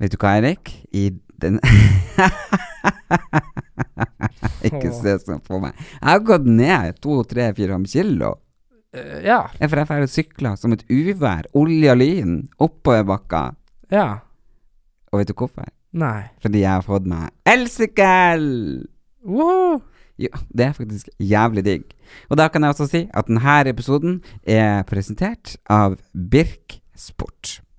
Vet du hva, Erik? I den Ikke se sånn på meg. Jeg har gått ned to, tre, fire, kilo. Uh, ja. Jeg for jeg drar og sykler som et uvær, olje og lyn, oppoverbakka. Ja. Og vet du hvorfor? Nei. Fordi jeg har fått meg elsykkel! Woohoo! Ja, det er faktisk jævlig digg. Og da kan jeg også si at denne episoden er presentert av Birk Sport.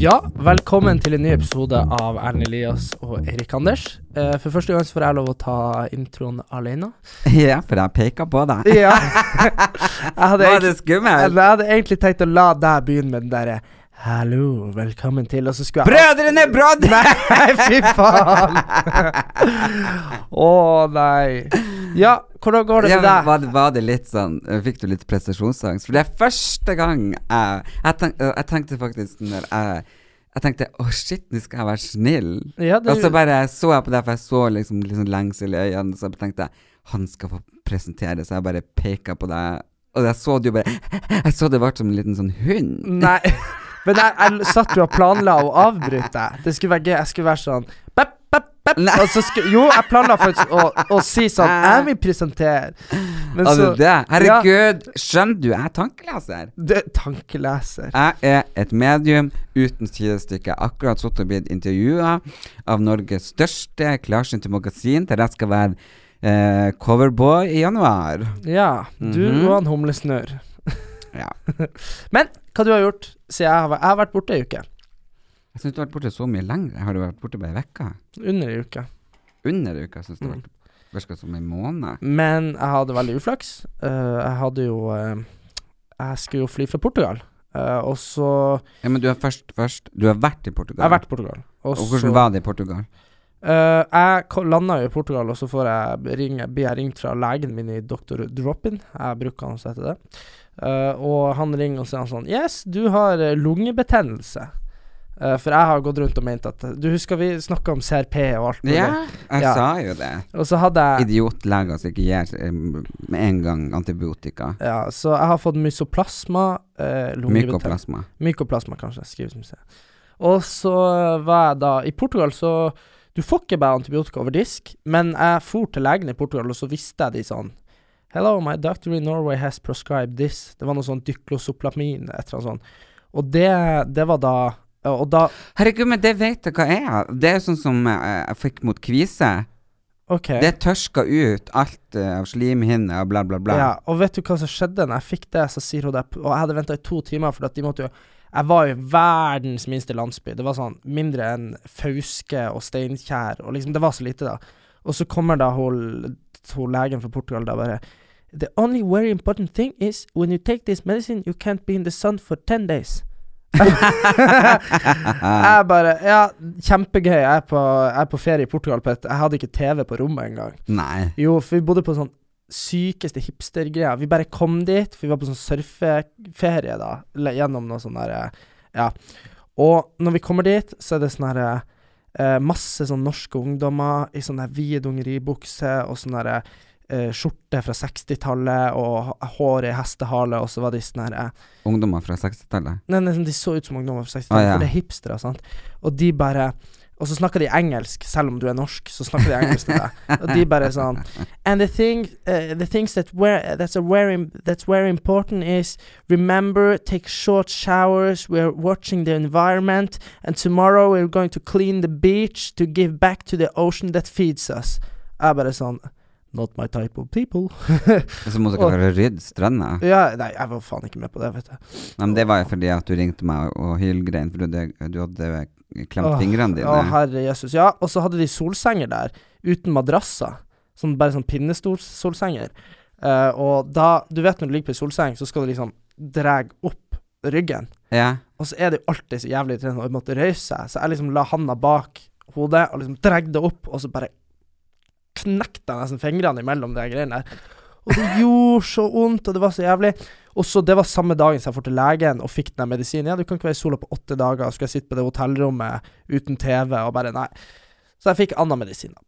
Ja, velkommen til en ny episode av Erlend Elias og Erik Anders. Eh, for første gang så får jeg lov å ta introen alene. Ja, for jeg peker på deg. Ja. Var det skummelt? jeg hadde egentlig tenkt å la deg begynne med den derre Hallo, velkommen til, og så skulle jeg Brødrene Brodd! Nei, fy faen! Å nei. Ja, hvordan går det med deg? var, det, var det litt sånn Fikk du litt prestasjonsangst? For det er første gang jeg Jeg, tenk, jeg tenkte faktisk når jeg Jeg tenkte å shit, nå skal jeg være snill. Ja, det, Og så bare så jeg på det, for jeg så liksom, liksom lengsel i øynene, så tenkte jeg han skal få presentere, så jeg bare peka på deg. Og jeg så det jo bare Jeg så det ble som en liten sånn hund. Nei. Men jeg, jeg satt jo og planla å avbryte. Det skulle være gøy. Jeg skulle være sånn så Jo, jeg planla faktisk å, å si sånn Jeg vil presentere. Men altså, så det, Herregud, herregud, skjønner du, jeg er tankeleser. Du er tankeleser. Jeg er et medium uten sidestykke. Akkurat sittet og blitt intervjua av Norges største klarsynte magasin, der jeg skal være eh, coverboy i januar. Ja. Du Mhm. og han humlesnørr. Ja. Men hva du har gjort siden jeg har, jeg har vært borte ei uke? Jeg syns du har vært borte så mye lenger. Har du vært borte bare ei uke? Under ei uke. Under ei uke? Jeg syns det Mm. virka som en måned. Men jeg hadde veldig uflaks. Uh, jeg hadde jo uh, Jeg skulle jo fly fra Portugal. Uh, og så Ja, men du har først, først Du har vært i Portugal. Jeg har vært i Portugal. Og, Og hvordan var det i Portugal? Uh, jeg landa jo i Portugal, og så får jeg ringe, blir jeg ringt fra legen min i Dr. Drop-in. Jeg bruker han å hete det. Uh, og han ringer og sier sånn Yes, du har lungebetennelse. Eh, for jeg har gått rundt og ment at Du husker vi snakka om CRP og alt mulig? Ja, jeg Ja. sa jo det. Og så hadde jeg Idiotleger som ikke gir eh, med en gang antibiotika. Ja, så jeg har fått mysoplasma. Uh. Mykoplasma. Mykoplasma, kanskje. skriver som det. Og så var jeg da I Portugal, så Du får ikke bare antibiotika over disk, men jeg for til legen i Portugal, og så visste jeg de sånn Hello, my doctor in Norway has prescribed this. Det var noe sånn dyklosoplamin, et eller annet sånt. Og det, det var da Og da Herregud, men det vet jeg hva er. Det er sånn som eh, jeg fikk mot kvise. Okay. Det tørska ut alt eh, av slimhinne og bla, bla, bla. Ja, og vet du hva som skjedde når jeg fikk det? Så sier hun det, og jeg hadde venta i to timer, for at de måtte jo Jeg var jo i verdens minste landsby. Det var sånn mindre enn Fauske og Steinkjer, og liksom Det var så lite, da. Og så kommer da hun, hun legen fra Portugal da bare The only very important thing is when you take this medicine, you can't be in the sun for ten days. jeg bare Ja, kjempegøy. Jeg er på, jeg er på ferie i Portugal på et Jeg hadde ikke TV på rommet engang. Nei. Jo, for vi bodde på sånn sykeste hipstergreier. Vi bare kom dit, for vi var på sånn surfeferie, da, Eller gjennom noe sånn derre Ja. Og når vi kommer dit, så er det sånn herre eh, Masse sånn norske ungdommer i sånne vidungeribukser dungeribukser og sånn derre eh, skjorte fra 60-tallet og hår i hestehale, og så var de sånn herre Ungdommer fra 60-tallet. Nei, nei, de så ut som ungdommer fra 60-tallet, Ah, ja. for det er hipstere, sant. Og de bare Og så snakker de engelsk, selv om du er norsk, så snakker de engelsk til deg. Og de bare sånn And the thing, uh, the things that were that's a very that's very important is remember take short showers. We're watching the environment, and tomorrow we're going to clean the beach to give back to the ocean that feeds us. Jeg bare sånn Not my type of people. Så måtte dere rydde stranda. ja, nei, jeg var faen ikke med på det, vet du. Nei, men det var jo fordi at du ringte meg og hylgrein, for du, du hadde klemt Åh, fingrene dine. Å, herre Jesus. Ja, og så hadde de solsenger der, uten madrasser. Sånn, bare sånn pinnestolsenger. Uh, og da Du vet når du ligger på ei solseng, så skal du liksom dra opp ryggen. ja. Og så er det jo alltid så jævlig irriterende å måtte røyse seg, så jeg liksom la handa bak hodet og liksom dra det opp, og så bare knekte jeg nesten fingrene imellom de greiene der. Og det gjorde så vondt, og det var så jævlig. Og så Det var samme dagen som jeg dro til legen og fikk den medisinen. Ja, du kan ikke være i sola på åtte dager, skulle jeg sitte på det hotellrommet uten TV og bare Nei. Så jeg fikk annen medisin. da.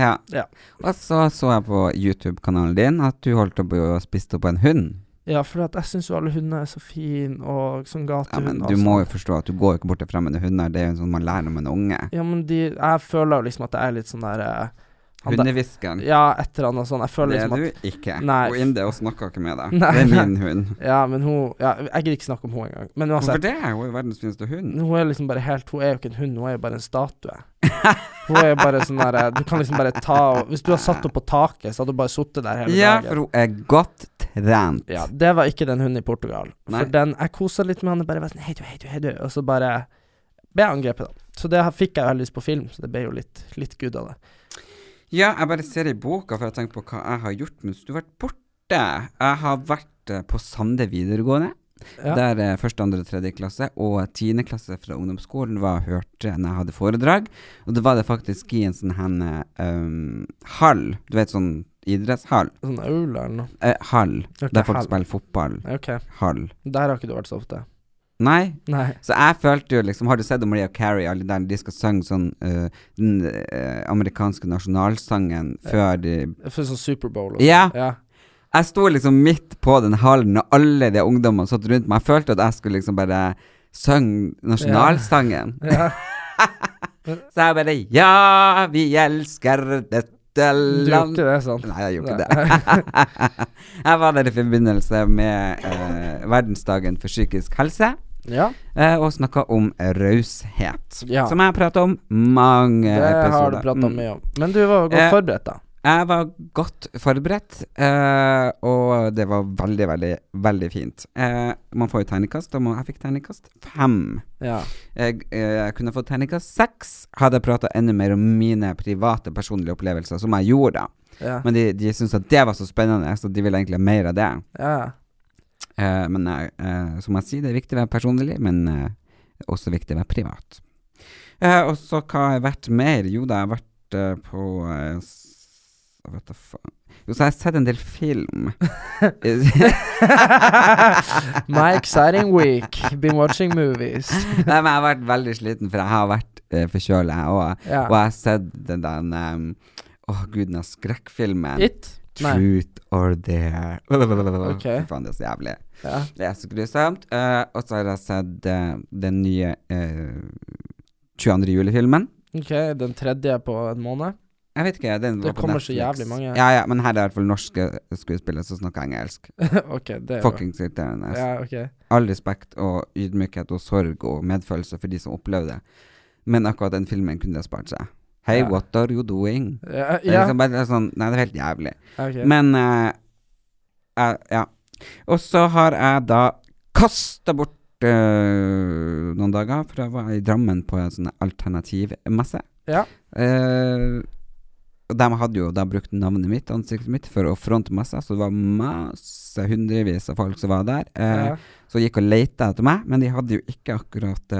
ja. Ja. Og så så jeg på YouTube-kanalen din at du holdt på å spise opp en hund. Ja, for jeg syns jo alle hunder er så fine, og sånn gatehund Ja, men du sånn. må jo forstå at du går jo ikke bort til fremmede hunder. Det er jo sånn man lærer om en unge. Ja, men de Jeg føler jo liksom at det er litt sånn der eh, der- Hundehviskeren. Ja, et eller annet sånn. Jeg føler Det er liksom at du ikke. Nei. Hun inn det og snakker ikke med deg. Nei. Det er min hund. Ja, men hun ja, Jeg gidder ikke snakke om hun engang. Men Hvorfor uansett, det? Hun er jo verdens fineste hund. hun er liksom bare helt Hun er jo ikke en hund, hun er jo bare en statue. Hun er jo bare sånn der Du kan liksom bare ta Hvis du har satt henne på taket, så hadde hun bare sittet der hele Ja, dagen. for hun er godt trent. Ja, det var ikke den hunden i Portugal. Nei. For den Jeg kosa litt med han, bare var sånn Hei du, hei du, hei du. Og så bare ble jeg angrepet, da. Så det fikk jeg heldigvis på film, så det ble jo litt, litt good av det. Ja, jeg bare ser i boka, for jeg tenker på hva jeg har gjort mens du har vært borte. Jeg har vært eh, på Sande videregående. Ja. Der eh, første, andre og tredje klasse og tiende klasse fra ungdomsskolen var hørt hørte når jeg hadde foredrag. Og det var det faktisk i en sånn henne um, hall. Du vet sånn idrettshall. Sånn aula eller noe. Eh, hall. Okay, der folk hall. spiller fotball. Ok. Hall. Der har ikke du vært så ofte. Nei. Nei. Så jeg følte jo liksom Har du sett Maria Carrie, alle der de skal synge sånn uh, den uh, amerikanske nasjonalsangen før de Før sånn Superbowl Ja. sånn. ja. Jeg sto liksom midt på den hallen, og alle de ungdommene satt rundt meg. Jeg følte at jeg skulle liksom bare synge nasjonalsangen. ja. Så jeg bare Ja, vi elsker dette Du gjorde ikke det, sant? Nei, jeg gjorde ikke det. jeg var der i forbindelse med eh, verdensdagen for psykisk helse. Ja. eh, og snakka om raushet. Ja. Som jeg har prata om mange Det har du prata om mye om. Men du var godt Eh, forberedt, da. Jeg var godt forberedt, eh, og det var veldig, veldig, veldig fint. Eh, man får jo terningkast, og jeg fikk terningkast fem. Ja. Jeg, eh, jeg kunne fått terningkast seks, hadde jeg prata enda mer om mine private, personlige opplevelser, som jeg gjorde. Ja. Men de, de syntes at det var så spennende, så de ville egentlig ha mer av det. ja. Eh, men eh, eh, som jeg sier, det er viktig å være personlig, men eh, også viktig å være privat. Eh, og så hva har jeg vært mer? Jo da, jeg har vært eh, på eh, Vet da faen Jo, så har jeg sett en del film. My exciting week. Been watching movies. Nei, men jeg har vært veldig sliten, for jeg har vært uh, forkjøla, jeg òg. Ja. Og jeg har sett den der um, Åh, gud, den skrekkfilmen. It? Nei. Truth or dare. Okay. Faen, det er så jævlig. Ja. Det er så grusomt. Uh, og så har jeg sett uh, den nye uh, 22. juli-filmen. Ok, den tredje på en måned? Jeg vet ikke, den Det kommer så jævlig mange. Ja, ja, men her er det i hvert fall norske skuespillere som snakker engelsk. ok, det er Fuckings irriterende. Ja, okay. All respekt og ydmykhet og sorg og medfølelse for de som opplevde det. Men akkurat den filmen kunne de ha spart seg. Hey, Ja. what are you doing? Ja, Det er liksom bare sånn Nei, det er helt jævlig. Okay. Men uh, uh, Ja. Og så har jeg da kasta bort uh, noen dager, for jeg var i Drammen på en sånn alternativmesse. Ja. Og de hadde jo da brukt navnet mitt, ansiktet mitt, for å fronte messa, så det var masse hundrevis av folk som var der. Ja. Så gikk og leita etter meg, men de hadde jo ikke akkurat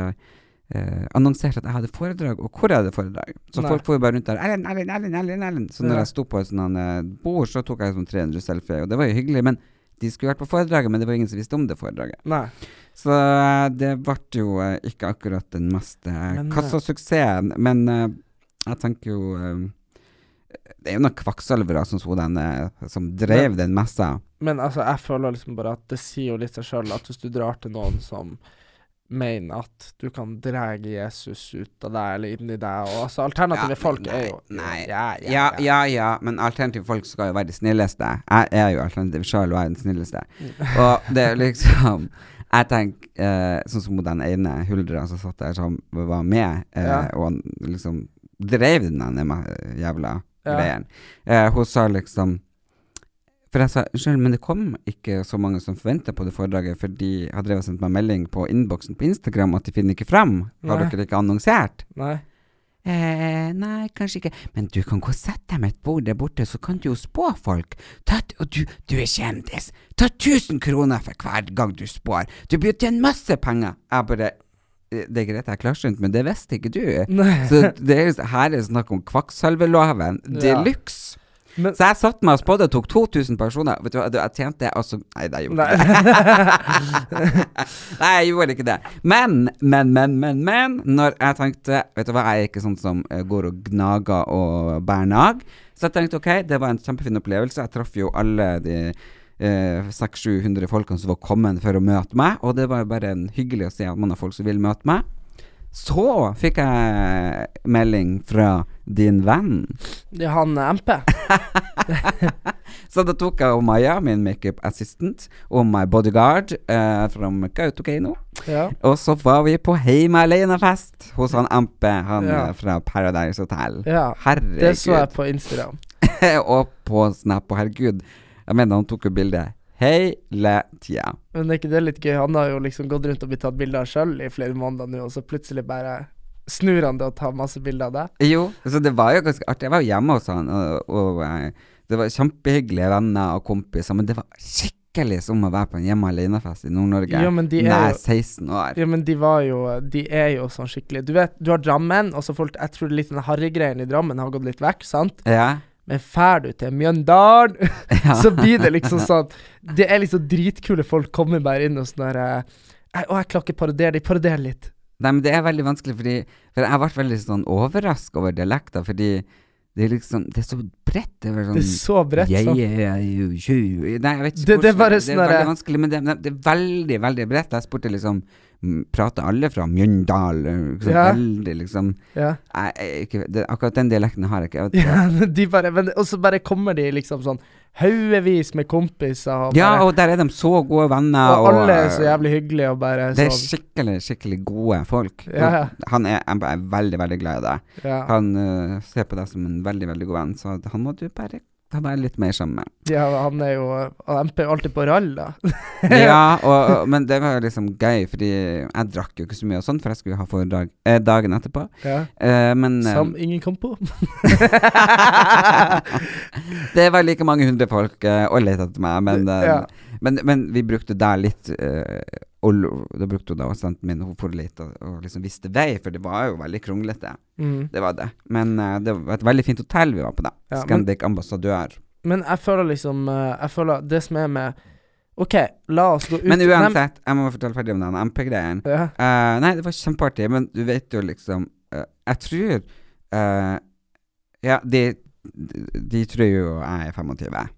eh, annonsert at jeg hadde foredrag, og hvor jeg hadde foredrag. Så Nei. folk får jo bare rundt der Erlend, Erlend, Erlend, Erlend, Erlend. Så når jeg sto på et sånt eh, bord, så tok jeg sånn 300 selfie, og det var jo hyggelig. Men de skulle vært på foredraget, men det var ingen som visste om det foredraget. Nei. Så eh, det ble jo eh, ikke akkurat den mest eh, Men, kassasuksessen. Men jeg tenker jo Det er jo noen kvakksalvere som, den, som drev den messa. Men altså, jeg føler liksom bare at det sier jo litt seg sjøl at hvis du drar til noen som mener at du kan dra Jesus ut av deg eller inn i deg, og altså alternative folk nei, er jo Nei. ja, Ja, ja, ja, men alternative folk skal jo være de snilleste. Jeg er jo alternativ sjøl og er den snilleste. Og det er liksom Jeg tenker eh, sånn som den ene huldra som satt der, som var med, eh, Ja. og han liksom drev den jævla Ja. greien. Eh, hun sa liksom For jeg sa unnskyld, men det kom ikke så mange som forventa på det foredraget, for de har drevet og sendt meg melding på innboksen på Instagram at de finner ikke fram. Har Nei. dere ikke annonsert? Nei. Eh, nei, kanskje ikke. Men du kan gå og sette deg med et bord der borte, så kan du jo spå folk. Ta, et- og du, du er kjendis. Ta 1000 kroner for hver gang du spår. Du blir tjent masse penger. Jeg bare eh, Det er greit, jeg er klarsynt, men det visste ikke du. Nei. Så det er, her er det snakk om kvakksalverloven de Ja. luxe. Men- Så jeg satte meg og spådde og tok 2000 personer. Vet du hva, jeg tjente altså Nei, det gjorde jeg Nei. ikke. Nei, jeg gjorde ikke det. Men, men, men, men, men. Når jeg tenkte Vet du hva, jeg er ikke sånn som eh, går og gnager og bærer nag. Så jeg tenkte ok, det var en kjempefin opplevelse. Jeg traff jo alle de eh, 600-700 folkene som var kommet for å møte meg, og det var jo bare en hyggelig å se at man har folk som vil møte meg. Så fikk jeg melding fra din venn. Det er han eh, MP. Så da tok jeg og Maja, min makeup assistant, og my bodyguard uh, fra Kautokeino. Ja. Og så var vi på Heime Alene-fest hos han MP, han Ja. eh, fra Paradise Hotel. ja. Herregud. Det så jeg på Instagram. og på Snap, og herregud. Jeg mener, han tok jo bilde hele tida. Men er ikke det litt gøy? Han har jo liksom gått rundt og blitt tatt bilder av sjøl i flere måneder nå, og så plutselig bare snur han det og tar masse bilder av deg. Jo, så det var jo ganske artig. Jeg var jo hjemme hos han, og, og eh, det var kjempehyggelige venner og kompiser, men det var skikkelig som å være på en hjemme alene-fest i Nord-Norge. Nær 16 år. Ja, men de var jo De er jo sånn skikkelig Du vet, du har Drammen, og så folk Jeg tror litt den harregreien i Drammen har gått litt vekk, sant? Ja. Men fær du til Mjøndalen, Ja. så blir det liksom sånn Det er liksom dritkule folk kommer bare inn og sånn der eh, Å, jeg klarer ikke parodiere, de parodierer litt. Nei, men det er veldig vanskelig, fordi For jeg ble veldig sånn overraska over dialekter, fordi det er liksom Det er så bredt. Det er sånn Det er så bredt. Sånn. Nei, jeg vet ikke Det- det er bare Det sånn er derre- veldig vanskelig, men det, det er veldig, veldig bredt. Jeg spurte liksom Prater alle fra Mjøndal? Liksom, Ja. Veldig, liksom Ja. jeg, jeg, ikke, Akkurat den dialekten har jeg ikke. Jeg, ja, de bare men, Og så bare kommer de liksom sånn haugevis med kompiser, og, ja, bare, og der er de så gode venner. og alle er eh, så jævlig hyggelige og bare Det er sånn skikkelig, skikkelig gode folk. Ja. Han er, er veldig, veldig glad i deg. ja. Han uh, ser på deg som en veldig, veldig god venn, så han må du bare ta er litt mer sammen med. ja, han er jo og MP alltid på rall, da. ja, og, og, men det var jo liksom gøy, fordi jeg drakk jo ikke så mye og sånn, for jeg skulle ha foredrag eh, dagen etterpå. Ja. Eh, men eh, Som ingen kom på. det var like mange hundre folk eh, og lette etter meg, men, eh, Ja. men, men vi brukte der litt eh, og Da brukte hun da assistenten min Hun for litt og, og liksom visste vei, for det var jo veldig kronglete. Mm. Det var det. Men uh, det var et veldig fint hotell vi var på, da. Ja, men- Ambassadør. Men jeg føler liksom eh, Jeg føler det som er med OK, la oss gå ut Men uansett, jeg må fortelle ferdig om den MP-greien. ja. Uh, nei, det var kjempeartig, men du vet jo liksom uh, Jeg tror Ja, de, de, de tror jo jeg er 25.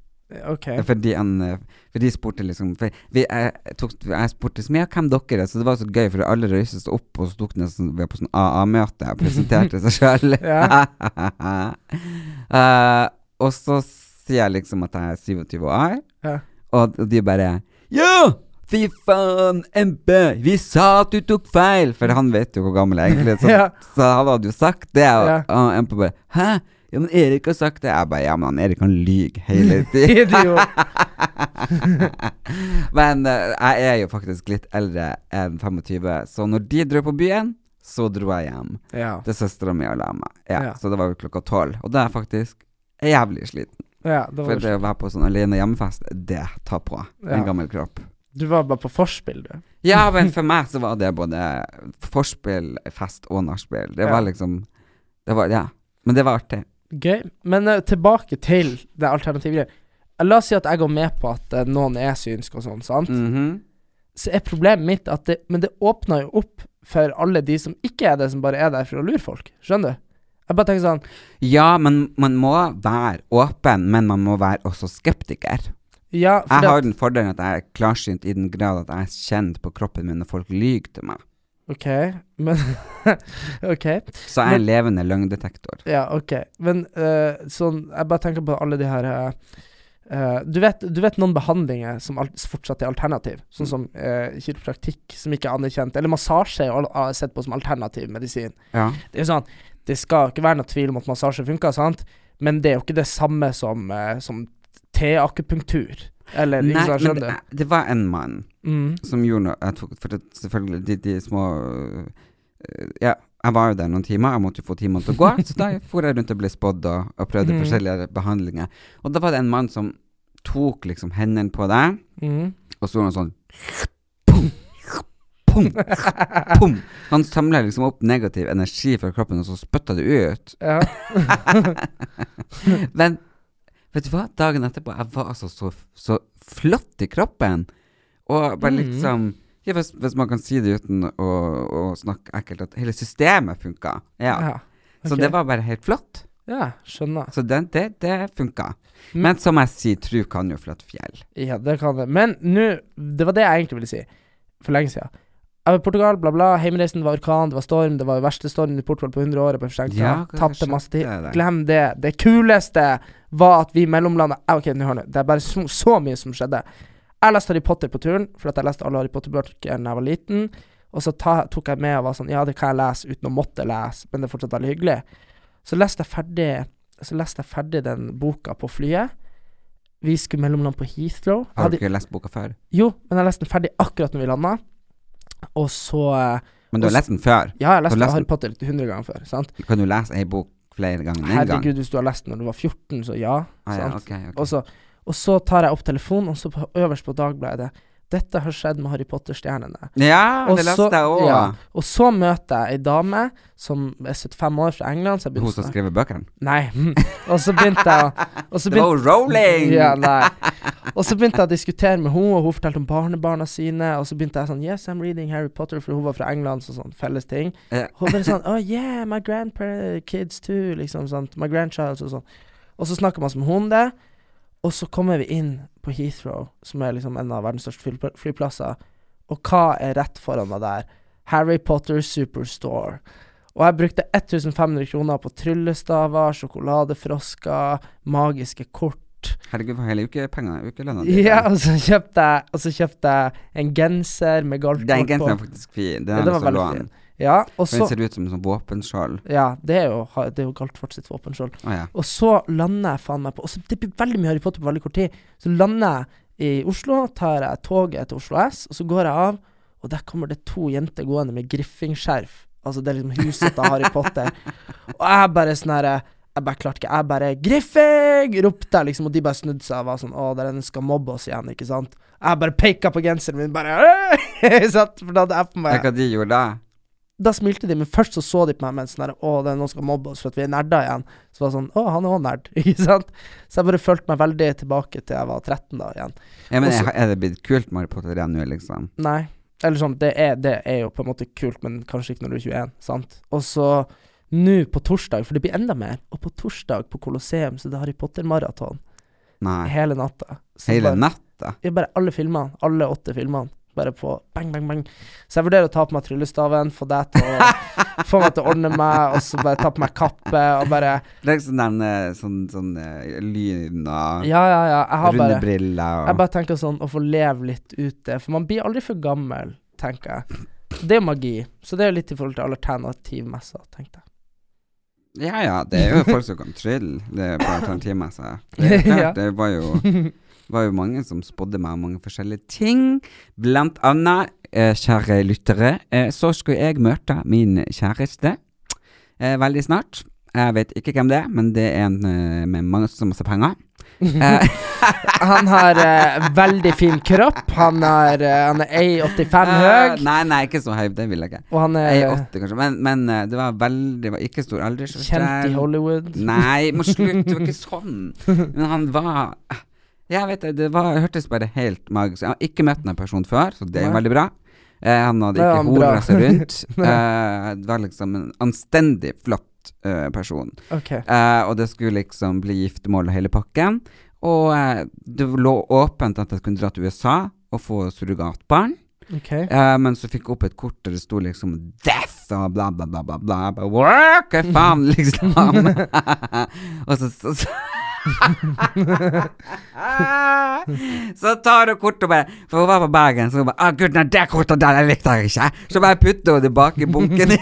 OK. Fordi, han, eh, for de spurte liksom for vi, jeg, tok, jeg spurte så mye hvem dere er, så det var så gøy, for alle røyste seg opp, og så tok de sånn, vi var på sånn AA-møte og presenterte seg sjøl. uh, og så sier jeg liksom at jeg er 27 år, Ja. og, og de bare Ja! Fy faen, MP! Vi sa at du tok feil! For han vet jo hvor gammel jeg egentlig er. Så, Ja. så han hadde jo sagt det, og, Ja. og MP bare Hæ? Ja, men Erik har sagt det. Jeg bare Ja, men han Erik han lyver hele tida. Men uh, jeg er jo faktisk litt eldre enn 25, så når de dro på byen, så dro jeg hjem Ja. til søstera mi og la meg. Ja, Ja. Så det var jo klokka tolv. Og da er jeg faktisk jævlig sliten. ja det For det å være på sånn alene hjemmefest, det tar på en gammel kropp. du var bare på forspill, du. Ja, men for meg så var det både forspill, fest og nachspiel. Det var liksom Det var Ja. Men det var artig. Gøy. Men eh, tilbake til det alternative greiet. La oss si at jeg går med på at eh, noen er synsk og sånn, sant? Mhm. Så er problemet mitt at det Men det åpner jo opp for alle de som ikke er det, som bare er der for å lure folk. Skjønner du? Jeg bare tenker sånn Ja, men man må være åpen, men man må være også skeptiker. Ja, for Jeg det har den fordelen at jeg er klarsynt i den grad at jeg er kjent på kroppen min når folk lyver til meg. OK, men OK. Så jeg er en levende løgndetektor. Ja, OK. Men uh, sånn Jeg bare tenker på alle de her eh, du, vet, du vet noen behandlinger som alt, fortsatt er alternativ, sånn som uh, kiropraktikk, som ikke er anerkjent, eller massasje er sett på som alternativ medisin. Ja. Det er jo sånn Det skal ikke være noe tvil om at massasje funker, sant? Men det er jo ikke det samme som, som T-akupunktur. Eller Nei, sant, men det, det var en mann Mm. som gjorde noe jeg tok, For det, selvfølgelig, de, de små øh, Ja, jeg var jo der noen timer. Jeg måtte jo få timene til å gå. så da for jeg rundt og ble spådd og, og prøvde mm. forskjellige behandlinger. Og da var det en mann som tok liksom hendene på deg, Mm. og så gjorde han sånn Pum, pum, pum. Han samla liksom opp negativ energi fra kroppen, og så spytta det ut. Ja. Men vet du hva? Dagen etterpå, jeg var altså så, så flott i kroppen. Og bare liksom ja, hvis, hvis man kan si det uten å, å snakke ekkelt, at hele systemet funka. Ja. ja. Så det var bare helt flott. Ja, skjønner. Så det, det, det funka. Mm. Men som jeg sier, tru kan jo flytte fjell. Ja, det kan det. Men nå Det var det jeg egentlig ville si for lenge siden. Portugal, bla, bla. Heimreisen var orkan, det var storm. Det var verste stormen i Portugal på 100 år. Ja, Tapte masse tid. Glem det. Det kuleste var at vi mellomlanda Ok, nå hør nå. Det er bare så, så mye som skjedde. Jeg leste Harry Potter på turen, for at jeg leste alle Harry Potter-bøkene da jeg var liten. Og så ta, tok jeg med og var sånn Ja, det kan jeg lese uten å måtte lese, men det er fortsatt veldig hyggelig. Så leste jeg ferdig Så leste jeg ferdig den boka på flyet. Vi skulle mellomland på Heathrow. Har du ikke lest boka før? jo, men jeg leste den ferdig akkurat når vi landa. Og så eh, Men du har lest den før? Ja, jeg Har lest, lest Harry? Potter 100 ganger før. Sant? Kan du lese ei bok flere ganger enn én gang? Herregud, hvis du har lest den når du var 14, så ja. Ah, ja, okay, ok, ok. Og, så, og så tar jeg opp telefonen, og så på, øverst på Dagbladet Dette har skjedd med Harry Potter-stjernene. Ja, Og det leste jeg òg. ja. Og så møter jeg ei dame som er 75 år fra England. Hun som skriver bøkene? Nei. og så begynte jeg å Det var jo Rowling! Ja, nei. Og så begynte jeg å diskutere med henne, og hun fortalte om barnebarna sine. Og så begynte jeg sånn Yes, I'm reading Harry Potter, for hun var fra England, så sånn felles ting. Ja. Hun bare sånn Oh yeah, my grandkids too, liksom sånn. My grandchild, og sånn. Og så snakker man som hun det. Og så kommer vi inn på Heathrow, som er liksom en av verdens største flyplasser. Og hva er rett foran meg der? Harry Potter Superstore. Og jeg brukte 1500 kroner på tryllestaver, sjokoladefrosker, magiske kort. Herregud, for hele ukepengene, ukelønna di. Ja, og så kjøpte jeg Og så kjøpte jeg en genser med Den golfkort genseren er på. faktisk fin. Den Ja, den var veldig fin. Ja, og Den så ser ut som en sånn våpenskjold. Ja, det er jo, det er jo Galtvort sitt våpenskjold. Oh, ja. Og så lander jeg faen meg på Og så Det blir veldig mye Harry Potter på veldig kort tid. Så lander jeg i Oslo, tar jeg toget til Oslo S, og så går jeg av, og der kommer det to jenter gående med griffingskjerf. Altså, det er liksom huset til Harry Potter. Og jeg bare sånn herre Jeg bare klarte ikke. Jeg bare 'Griffing!' ropte jeg, liksom, og de bare snudde seg og var sånn 'Å, den skal mobbe oss igjen', ikke sant? Jeg bare peka på genseren min, bare? For da hadde jeg på meg hva de gjorde da? Da smilte de, men først så så de på meg med en sånn der, Å, det er noen som skal mobbe oss for at vi er nerder igjen. Så var det sånn Å, han er òg nerd. Ikke sant? Så jeg bare følte meg veldig tilbake til jeg var 13 da igjen. Ja, men Også- er, er det blitt kult med Harry Potter igjen nå, liksom? Nei. Eller sånn, det er, det er jo på en måte kult, men kanskje ikke når du er 21, sant? Og så nå på torsdag, for det blir enda mer, og på torsdag på Colosseum så er det Harry Potter-maraton Nei. hele natta. Så Hele bare, natta? Ja, bare alle filmene. Alle åtte filmene. Bare på bang, bang, bang. Så jeg vurderer å ta på meg tryllestaven, få deg til å Få meg til å ordne meg, og så bare ta på meg kappe, og bare sånn den eh, sånn, sånn lyden av Ja, ja, ja. Jeg har runde bare briller og Jeg bare tenker sånn å få leve litt ute. For man blir aldri for gammel, tenker jeg. Det er jo magi. Så det er jo litt i forhold til alternativmesser, tenkte jeg. Ja ja, det er jo folk som kan trylle det er på alternativmessa. Det, er klart, det var jo, var jo mange som spådde meg mange forskjellige ting. Blant annet, eh, kjære lyttere, eh, så skulle jeg møte min kjæreste eh, veldig snart. Jeg vet ikke hvem det er, men det er en eh, med masse, masse penger. Eh, Han har eh, veldig fin kropp. Han er, eh, han er 1,85 høy. Nei, nei, ikke så høy, det vil jeg ikke. Og han er Jeg eh, er 80 kanskje, men, men det var veldig var ikke stor aldersforskjell. kjent i Hollywood. Nei, må slutte, det var ikke sånn. Men han var Jeg vet det, det var, hørtes bare helt magisk Jeg har ikke møtt noen personen før, så det er Nei. veldig bra. Eh, han hadde ikke hora seg rundt. Eh, det var liksom en anstendig flott eh, person. Ok. Eh, og det skulle liksom bli giftermål og hele pakken. Og eh, det lå åpent at jeg kunne dra til USA og få surrogatbarn. ok. Eh, men så fikk jeg opp et kort der det sto liksom 'death' og bla, bla, bla, bla. bla, bla. Hva faen, liksom. og så, så, så Så tar hun kortet bare For hun var på Bergen, så hun bare ah, 'Gud, nei, det kortet der jeg likte jeg ikke.' Så bare putter hun det bak i bunken.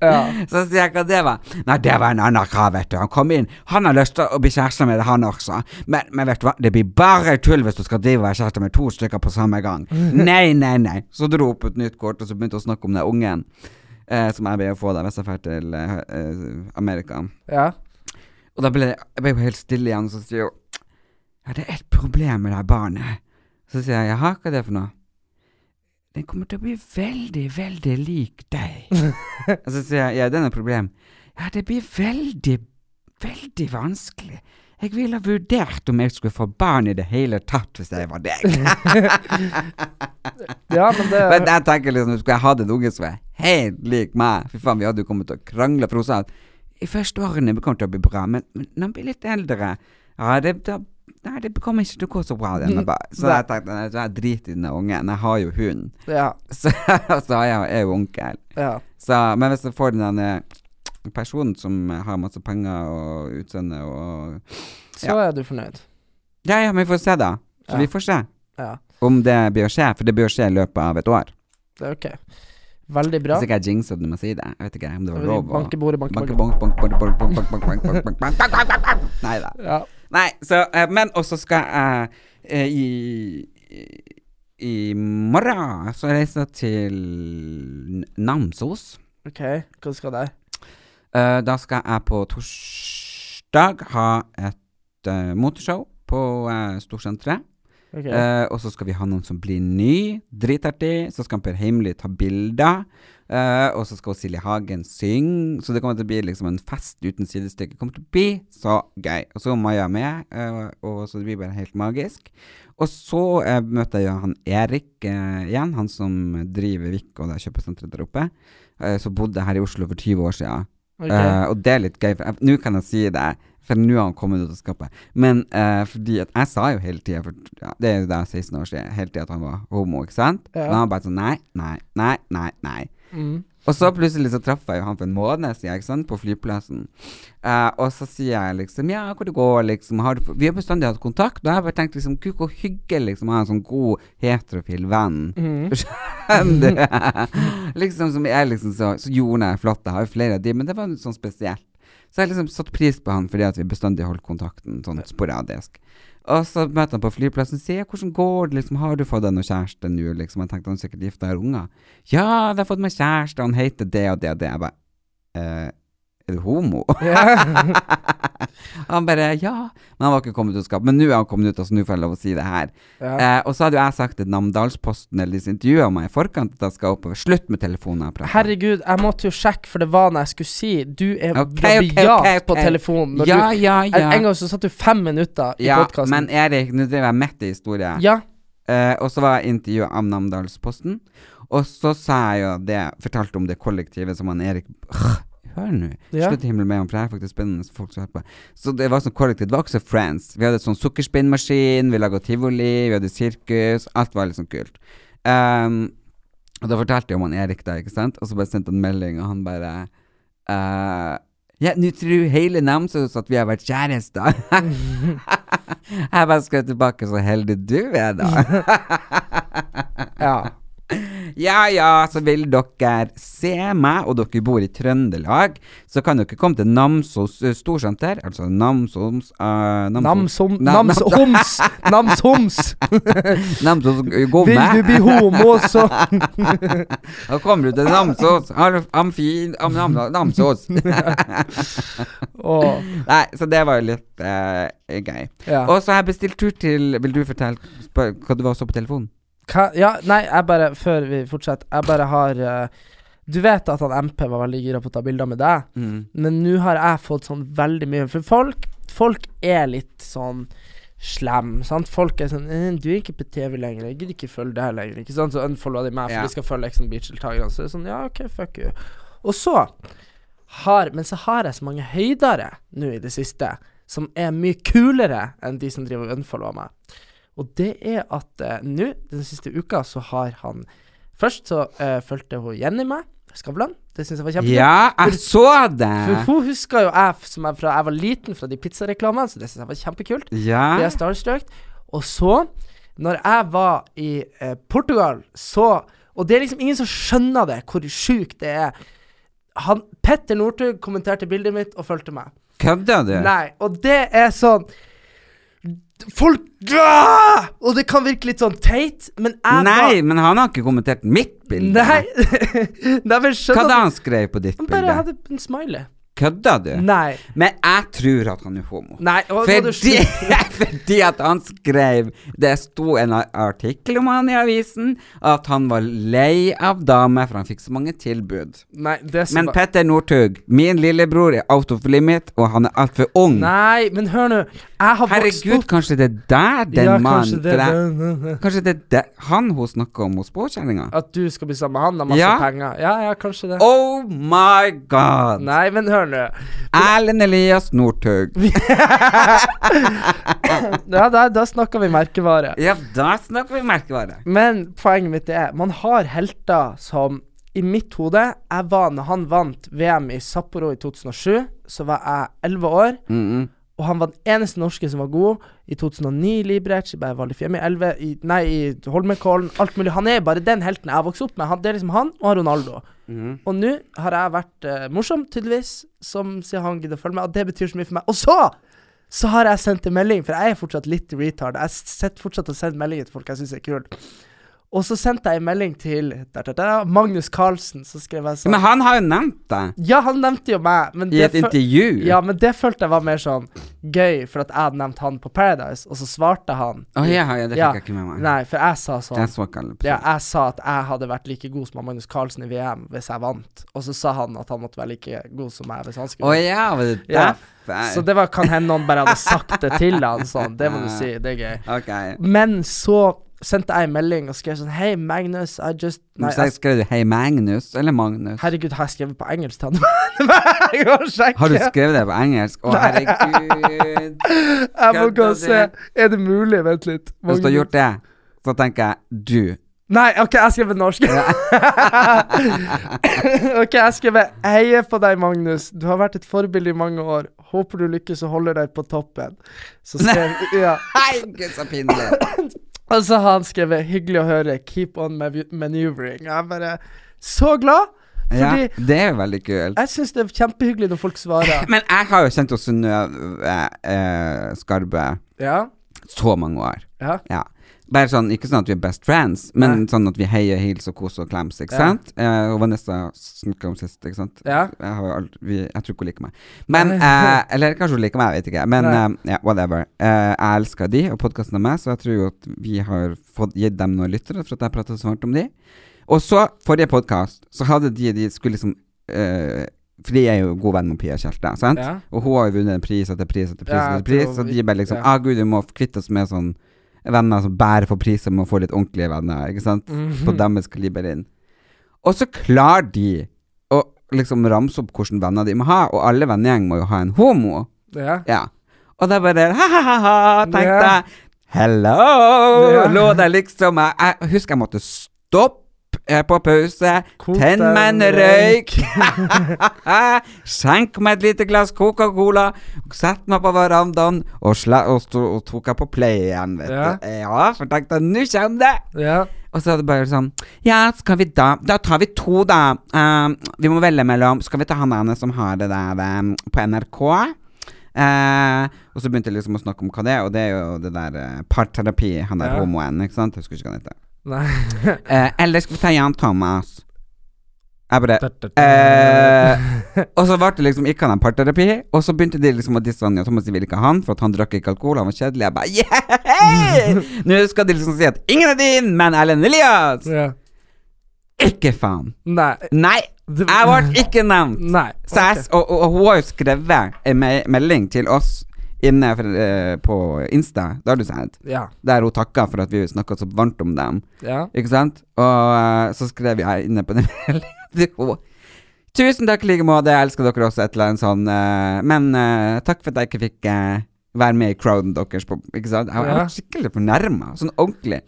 ja. Så sier jeg hva det var. Nei, det var en annen kar, vet du. Han kom inn. Han har lyst til å bli kjæreste med det, han også. Men, men vet du hva, det blir bare tull hvis du skal drive og være kjæreste med to stykker på samme gang. Nei, nei, nei. Så dro hun opp et nytt kort, og så begynte hun å snakke om den ungen. Eh, som jeg ble å få da hvis jeg drar til eh, Amerika. ja. Og da ble jeg ble helt stille igjen, og så sier hun Ja, det er et problem med det barnet. Så sier jeg jaha, hva er det for noe? Den kommer til å bli veldig, veldig lik deg. og så sier jeg ja, det er noe problem. Ja, det blir veldig, veldig vanskelig. Jeg ville ha vurdert om jeg skulle få barn i det hele tatt hvis jeg var deg. ja, men det Men jeg tenker liksom, skulle jeg hatt en unge som er helt lik meg Fy faen, vi hadde jo kommet til å krangle, for hun sa at i første årene kommer det til å bli bra, men, men når han blir litt eldre Ja, det, da, nei, det kommer ikke til å gå så bra. Denne, bare. Så jeg tenkte jeg, så jeg driter i den ungen. Jeg har jo hund. Ja. Så, så har jeg, er jo onkel. ja. Så, men hvis jeg får den personen som har masse penger og utseende og Så er du fornøyd. Ja, ja, men vi får se, da. Så Ja. vi får se Ja. om det å skje, for det å skje i løpet av et år. Det er ok. Veldig bra. Hvis ikke jeg jinxa det med å si det. Jeg vet ikke om det var lov å Banke bordet, banke bordet. Nei da. Ja. Nei, så Men også skal jeg i, i morgen så reiser jeg til Namsos. OK. Hva skal du? da skal jeg på torsdag ha et moteshow på Storsenteret. Ok. Eh, og så skal vi ha noen som blir ny. Dritartig. Så skal Per Heimly ta bilder. Eh, og så skal Silje Hagen synge. Så det kommer til å bli liksom en fest uten sidestykke. Det kommer til å bli så gøy. Og så er Maja med, eh, og så det blir bare helt magisk. Og så eh, møter jeg han Erik eh, igjen, han som driver Vik og det kjøpesenteret der oppe. Eh, som bodde her i Oslo for 20 år siden. Okay. Og det er litt gøy, for nå kan jeg si det, for nå har han kommet ut av skapet. Men eh, fordi at jeg sa jo hele tida, ja, det er jo da 16 år siden, hele tida at han var homo, ikke sant? Ja. Men han bare sånn nei, nei, nei, nei, nei. Mm. Og så plutselig så traff jeg jo han for en måned siden, ikke sant, på flyplassen. Eh, og så sier jeg liksom ja, hvor det går, liksom. Har du, vi har bestandig hatt kontakt, og jeg har bare tenkt liksom gud, hvor hyggelig liksom å ha en sånn god heterofil venn. Mm. Skjønner du? liksom som er liksom så, så jordnær flott. Jeg har jo flere av de, men det var sånn spesielt. Så jeg liksom satt pris på han fordi at vi bestandig holdt kontakten sånn sporadisk. Og så møter han på flyplassen og sier hvordan går det, liksom, har du fått deg noen kjæreste nå, liksom. Jeg tenkte han sikkert gifta har unger. Ja, jeg har fått meg kjæreste, han heter det og det og det. Jeg bare eh, er du homo? han bare ja. Men han var ikke kommet ut av skapet. Men nå er han kommet ut, altså nå får jeg lov å si det her. Ja. Eh, og så hadde jo jeg sagt til Namdalsposten eller disse intervjuene meg i forkant at jeg skal oppover. Slutt med telefonen. jeg. Herregud, jeg måtte jo sjekke, for det var når jeg skulle si Du er okay, ok, rabiat okay, okay, på telefonen. Når Ja, du, ja, ja. en gang så satt du fem minutter i ja, podkasten. men Erik, nå driver jeg midt i historie. Ja. Eh, og så var jeg intervjua av Namdalsposten, og så sa jeg jo det Fortalte om det kollektivet som han Erik Hør nå. Ja. Slutt i himmelen med ham, for det er faktisk spennende folk som på. Så det var sånn kollektivt. Det var også Friends. Vi hadde sånn sukkerspinnmaskin, vi laga tivoli, vi hadde sirkus. Alt var liksom kult. Um, og da fortalte jeg om han Erik da, ikke sant? Og så bare sendte han melding, og han bare uh, Ja, nå tror hele Namsos at vi har vært kjærester. jeg bare skrev tilbake, så heldig du er, da. ja. Ja ja, så vil dere se meg, og dere bor i Trøndelag, så kan dere komme til Namsos eh, storsenter, altså Namsoms uh, Namsom... Nam- Namsoms! Namsoms! Namsos Vil du bli homo, så Da kommer du til Namsos. Amfin Amfi... Am, nam, Namsos. oh. Nei, så det var jo litt uh, gøy. ja. Og så har jeg bestilt tur til Vil du fortelle hva du var så på telefonen? Hva, ja, nei, jeg bare Før vi fortsetter, jeg bare har uh, Du vet at han MP var veldig gira på å ta bilder med deg, Mm. men nå har jeg fått sånn veldig mye For folk, folk er litt sånn slem, sant? Folk er sånn eh, 'Du er ikke på TV lenger, jeg gidder ikke følge deg lenger', ikke sant? Så unfollower de meg, for Ja. de skal følge Exon Beach-deltakerne. Så det er sånn, ja, OK, fuck you. Og så har Men så har jeg så mange høydere nå i det siste, som er mye kulere enn de som driver og unfollower meg. Og det er at eh, nå, den siste uka, så har han Først så eh, fulgte hun Jenny meg, Skavlan. Det syns jeg var kjempegøy. Ja, jeg så det! For hun huska jo jeg som jeg, fra jeg var liten, fra de pizzareklamene, så det syns jeg var kjempekult. Ja. Det er starstruck. Og så, når jeg var i eh, Portugal, så Og det er liksom ingen som skjønner det, hvor sjukt det er. Han, Petter Northug kommenterte bildet mitt og fulgte meg. Kødder du? Nei, og det er sånn Folk! Og det kan virke litt sånn teit, men jeg Nei, men han har ikke kommentert mitt bilde. Nei! Nei, men Hva er da han skrev på ditt bilde? Han bare bilde? hadde en smiley. Kødder du? Nei. Men jeg tror at han er homo. Nei, og, Fordi, fordi at han skrev Det sto en artikkel om han i avisen, at han var lei av damer, for han fikk så mange tilbud. Nei, Men Petter Northug, min lillebror, er out of limit, og han er altfor ung. Nei, men hør nå. Herregud, kanskje det er der den Ja, mannen det, jeg, Kanskje det er der, han hun snakker om hos påkjenninga? At du skal bli sammen med han, har masse Ja. penger. Ja, ja, kanskje det. Oh my god! Nei, men hør nå. Erlend Elias Northug. Ja, da, da snakker vi merkevare. Ja, da snakker vi merkevare. Men poenget mitt er Man har helter som I mitt hode Jeg var Når han vant VM i Sapporo i 2007, så var jeg 11 år. Mm -mm. Og han var den eneste norske som var god. I 2009 Librec, i Valdifjemi 11, i, nei, i Holmenkollen, alt mulig. Han er bare den helten jeg har vokst opp med. Han, det er liksom han og Ronaldo. Mhm. Og nå har jeg vært uh, morsom, tydeligvis, som sier han gidder å følge med, og det betyr så mye for meg. Og så! Så har jeg sendt en melding, for jeg er fortsatt litt retard. Jeg sitter fortsatt og sender meldinger til folk jeg syns er kult. Og så sendte jeg en melding til da, da, da, Magnus Carlsen, så skrev jeg sånn Men han har jo nevnt deg Ja, han nevnte jo meg, men i et intervju. Ja, men det følte jeg var mer sånn gøy, for at jeg hadde nevnt han på Paradise, og så svarte han Å ja, ja, det fikk Ja, jeg ikke med meg. Nei, for jeg sa sånn ja, jeg sa at jeg hadde vært like god som Magnus Carlsen i VM hvis jeg vant. Og så sa han at han måtte være like god som meg hvis han skulle Å ja, var det derfor? Så det var, kan hende noen bare hadde sagt det til han sånn. Det må du si. Det er gøy. Okay. Men så sendte jeg en melding og skrev sånn Hei, Magnus, I just Nei, Så jeg, skrev du 'Hei, Magnus' eller 'Magnus'? herregud, har jeg skrevet på engelsk til han? Har du skrevet det på engelsk? Å, herregud. Jeg må gå og se. Er det mulig? Vent litt. Hvis du har gjort det, så tenker jeg du. Nei, OK, jeg skrev norsk. ok, jeg skrev Heier på deg, Magnus. Du har vært et forbilde i mange år. Håper du lykkes og holder deg på toppen. Så skrev Ja. Gud så pinlig. Og så har han skrevet 'hyggelig å høre'. 'Keep on maneuvering'. Jeg er bare så glad. Ja, Fordi det er jo veldig kult. jeg syns det er kjempehyggelig når folk svarer. Men jeg har jo kjent Synnøve eh, Skarbe Ja. så mange år. Ja. Ja. Bare sånn, ikke sånn at vi er best friends, men Nei. sånn at vi heier, hils og koser og klems, ikke sant? Eh, og Vanessa snakka om sist, ikke sant? Ja. Jeg, har jo aldri, vi, jeg tror ikke hun liker meg. Men, eh, eller kanskje hun liker meg, jeg vet ikke. Men eh, ja, whatever. Eh, jeg elsker de og podkasten med, så jeg tror jo at vi har fått gitt dem noen lyttere for at jeg prata så varmt om de. Og så, forrige podkast, så hadde de De skulle liksom eh, For de er jo god venn med Pia Tjelte, sant? Ja. Og hun har jo vunnet pris etter pris etter pris, etter pris tror og de bare liksom ja. ah, gud, vi må kvitte oss med sånn venner som bærer for priser, med å få litt ordentlige venner, ikke sant? Mhm. På deres kaliber inn. Og så klarer de å liksom ramse opp hvilke venner de må ha, og alle vennegjeng må jo ha en homo. Ja. Ja. Og da bare ha-ha-ha, tenkte Ja. jeg. Hello! Ja. Lå der liksom jeg husker jeg måtte stoppe eh, på pause, Kok tenne meg en røyk, Skjenk meg et lite glass Coca-Cola, Sett meg på verandaen og, og, og tok jeg på play igjen, vet Ja. du. Ja, for tenkte jeg, nå kommer det! ja. Og så er det bare sånn Ja, skal vi da Da tar vi to, da. Um, vi må velge mellom Skal vi ta han ene som har det der um, på NRK? Uh, og så begynte jeg liksom å snakke om hva det er, og det er jo det der uh, parterapi, han der Ja. homoen, ikke sant? Jeg husker ikke hva han heter. Nei. Eh, eller skal vi ta Jan Thomas? Jeg bare eh, Og så ble det liksom ikke han parterapi, og så begynte de liksom å disse han, Jan Thomas, de ville ikke ha han, for at han drakk ikke alkohol, han var kjedelig. Jeg bare yeah! Nå skal de liksom si at ingen er din, men Erlend Elias! ja. Ikke faen. Nei. Nei, jeg ble ikke nevnt. Nei. Så jeg, og, og, og hun har jo skrevet en melding til oss inne for, eh, på Insta, det har du sett, Ja. der hun takka for at vi snakka så varmt om dem. Ja. Ikke sant? Og eh, så skrev jeg inne på den meldingen til henne Tusen takk i like måte, jeg elsker dere også, et eller annet sånn. eh, men eh, takk for at jeg ikke fikk eh, være med i crowden deres. På, ikke sant? Jeg, jeg Ja. var skikkelig fornærma, sånn ordentlig.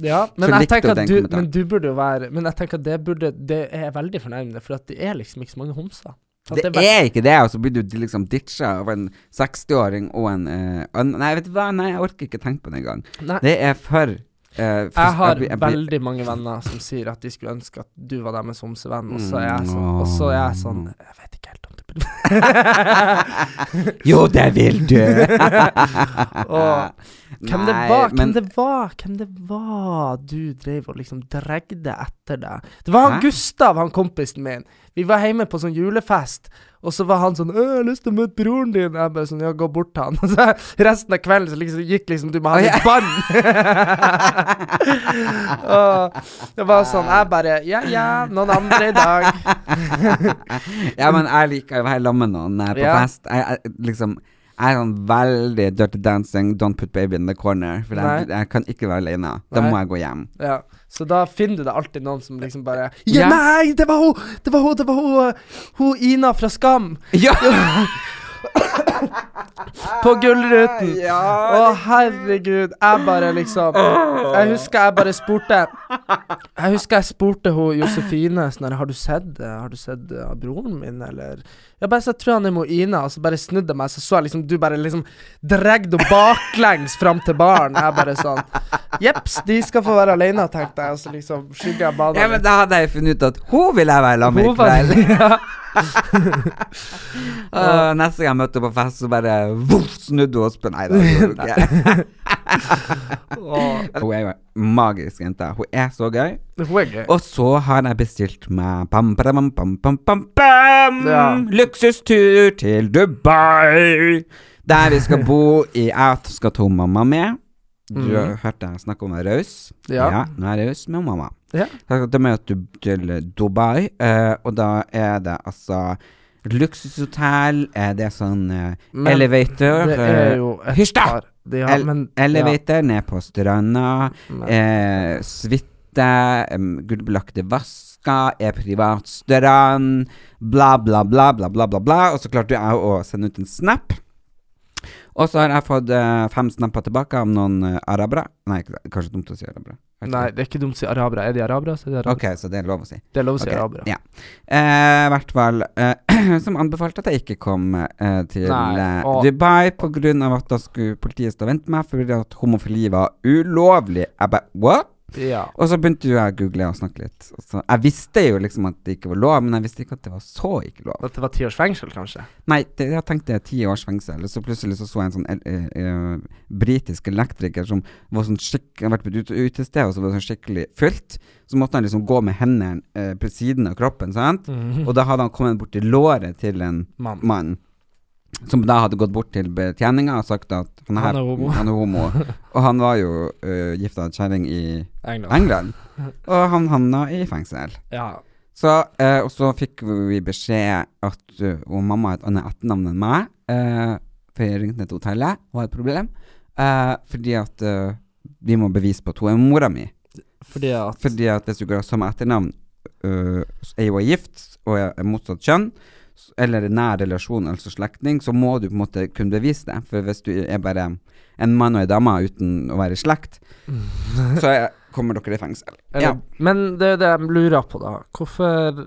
Ja, men jeg likte tenker du at den du, kommentaren? men du burde jo være Men jeg tenker at det burde Det er veldig fornærmende, for at det er liksom ikke så mange homser. Det er ikke det, og så blir du liksom ditcha av en 60-åring og en uh, Nei, vet du hva, nei, jeg orker ikke tenke på det engang. Nei. Det er for Uh, Jeg har blir- jeg blir- veldig mange venner som sier at de skulle ønske at du var deres homsevenn, og så er jeg sånn, og så er jeg sånn Jeg vet ikke helt om du burde Jo, det vil du! Og hvem det var, var, hvem det var, hvem det var du drev og liksom dregde etter deg? Det var han Gustav, han kompisen min. Vi var hjemme på sånn julefest, og så var han sånn 'Jeg har lyst til å møte broren din.' Jeg bare sånn 'Ja, gå bort til han.' Og så resten av kvelden så liksom, gikk liksom du med han i bånd. og det var sånn Jeg bare 'Ja, ja, noen andre i dag'. ja, men jeg liker å være sammen med noen på Ja. fest. Jeg, jeg, liksom jeg er sånn veldig dirty dancing, don't put baby in the corner. For jeg, jeg kan ikke være alene. Da Nei. må jeg gå hjem. Ja, så da finner du det alltid noen som liksom bare Ja, Ja. nei, det var hun! Det var hun, det var hun, hun Ina fra Skam! Ja! På Gullruten! Å, herregud. Jeg bare liksom Jeg husker jeg bare spurte Jeg husker jeg spurte hun Josefine sånn Har du sett? Har du sett uh, broren min, eller Jeg bare så tror han er med Ina, og så bare snudde jeg meg, så så jeg liksom du bare liksom dregde henne baklengs fram til baren. Jeg bare sånn Jepps, de skal få være alene, tenkte jeg, og så liksom skygger jeg banen ja, men da hadde jeg funnet ut at hun vil jeg være sammen med i kveld. Og neste gang jeg møtte på fest, så bare voff, snudde hun og spurte Nei, det gjorde hun er jo en magisk jente. Hun er så gøy. hun er gøy. Og så har jeg bestilt meg bam, bam, bam, bam, bam, bam, Ja. luksustur til Dubai. Der vi skal bo i Jeg skal ta mamma med. Du har hørt jeg snakke om å være raus. Ja. Ja. nå er jeg raus med mamma. Ja. Da møter du til, Dubai, eh, og da er det altså luksushotell, eh, det er sånn eh, Men elevator Det er eh, jo et Hysj da! ja, men, elevator ned på stranda. Eh, suite, um, gullbelagte vasker, er privatstrand, bla, bla, bla, bla, bla, bla, bla. Og så klarte jeg å sende ut en snap. Og så har jeg fått eh, fem snapper tilbake av noen eh, arabere. Nei, kanskje dumt å si arabere. Nei, det er ikke dumt å si arabere. Er de arabere, så er de arabere. Ok, så det er lov å si. Det er lov å si okay. arabere. Ja. Eh, hvert fall eh, Som anbefalte at jeg ikke kom eh, til Nei, eh, og- Dubai på grunn av at da skulle politiet stå og vente meg fordi at homofili var ulovlig. Jeg bare What? Ja. Og så begynte jo jeg å google og snakke litt. Så, jeg visste jo liksom at det ikke var lov, men jeg visste ikke at det var så ikke lov. At det var ti års fengsel, kanskje? Nei, det, jeg tenkte ti års fengsel, og så plutselig så, så jeg en sånn eh, eh, britisk elektriker som var sånn skikkelig har vært på ute- utested, og så var det sånn skikkelig fylt. Så måtte han liksom gå med hendene eh, på siden av kroppen, sant. Og da hadde han kommet bort til låret til en Mann. mann. Som da hadde gått bort til betjeninga og sagt at han er, Han er homo. Han er homo. og han var jo uh, gifta kjerring i England. England. Og han havna i fengsel. Ja. Så, uh, og så fikk vi beskjed at uh, og mamma har et annet etternavn enn meg. Uh, for jeg ringte ned til hotellet og hadde et problem. Uh, fordi at vi må bevise på at hun er mora mi. Fordi at Fordi at hvis du går av samme etternavn, uh, er hun gift og er motsatt kjønn, eller nær relasjon, altså slektning, så må du på en måte kunne bevise det. For hvis du er bare en mann og ei dame uten å være i slekt, så er, kommer dere i fengsel. Eller, Ja. Men det er det jeg lurer på, da. Hvorfor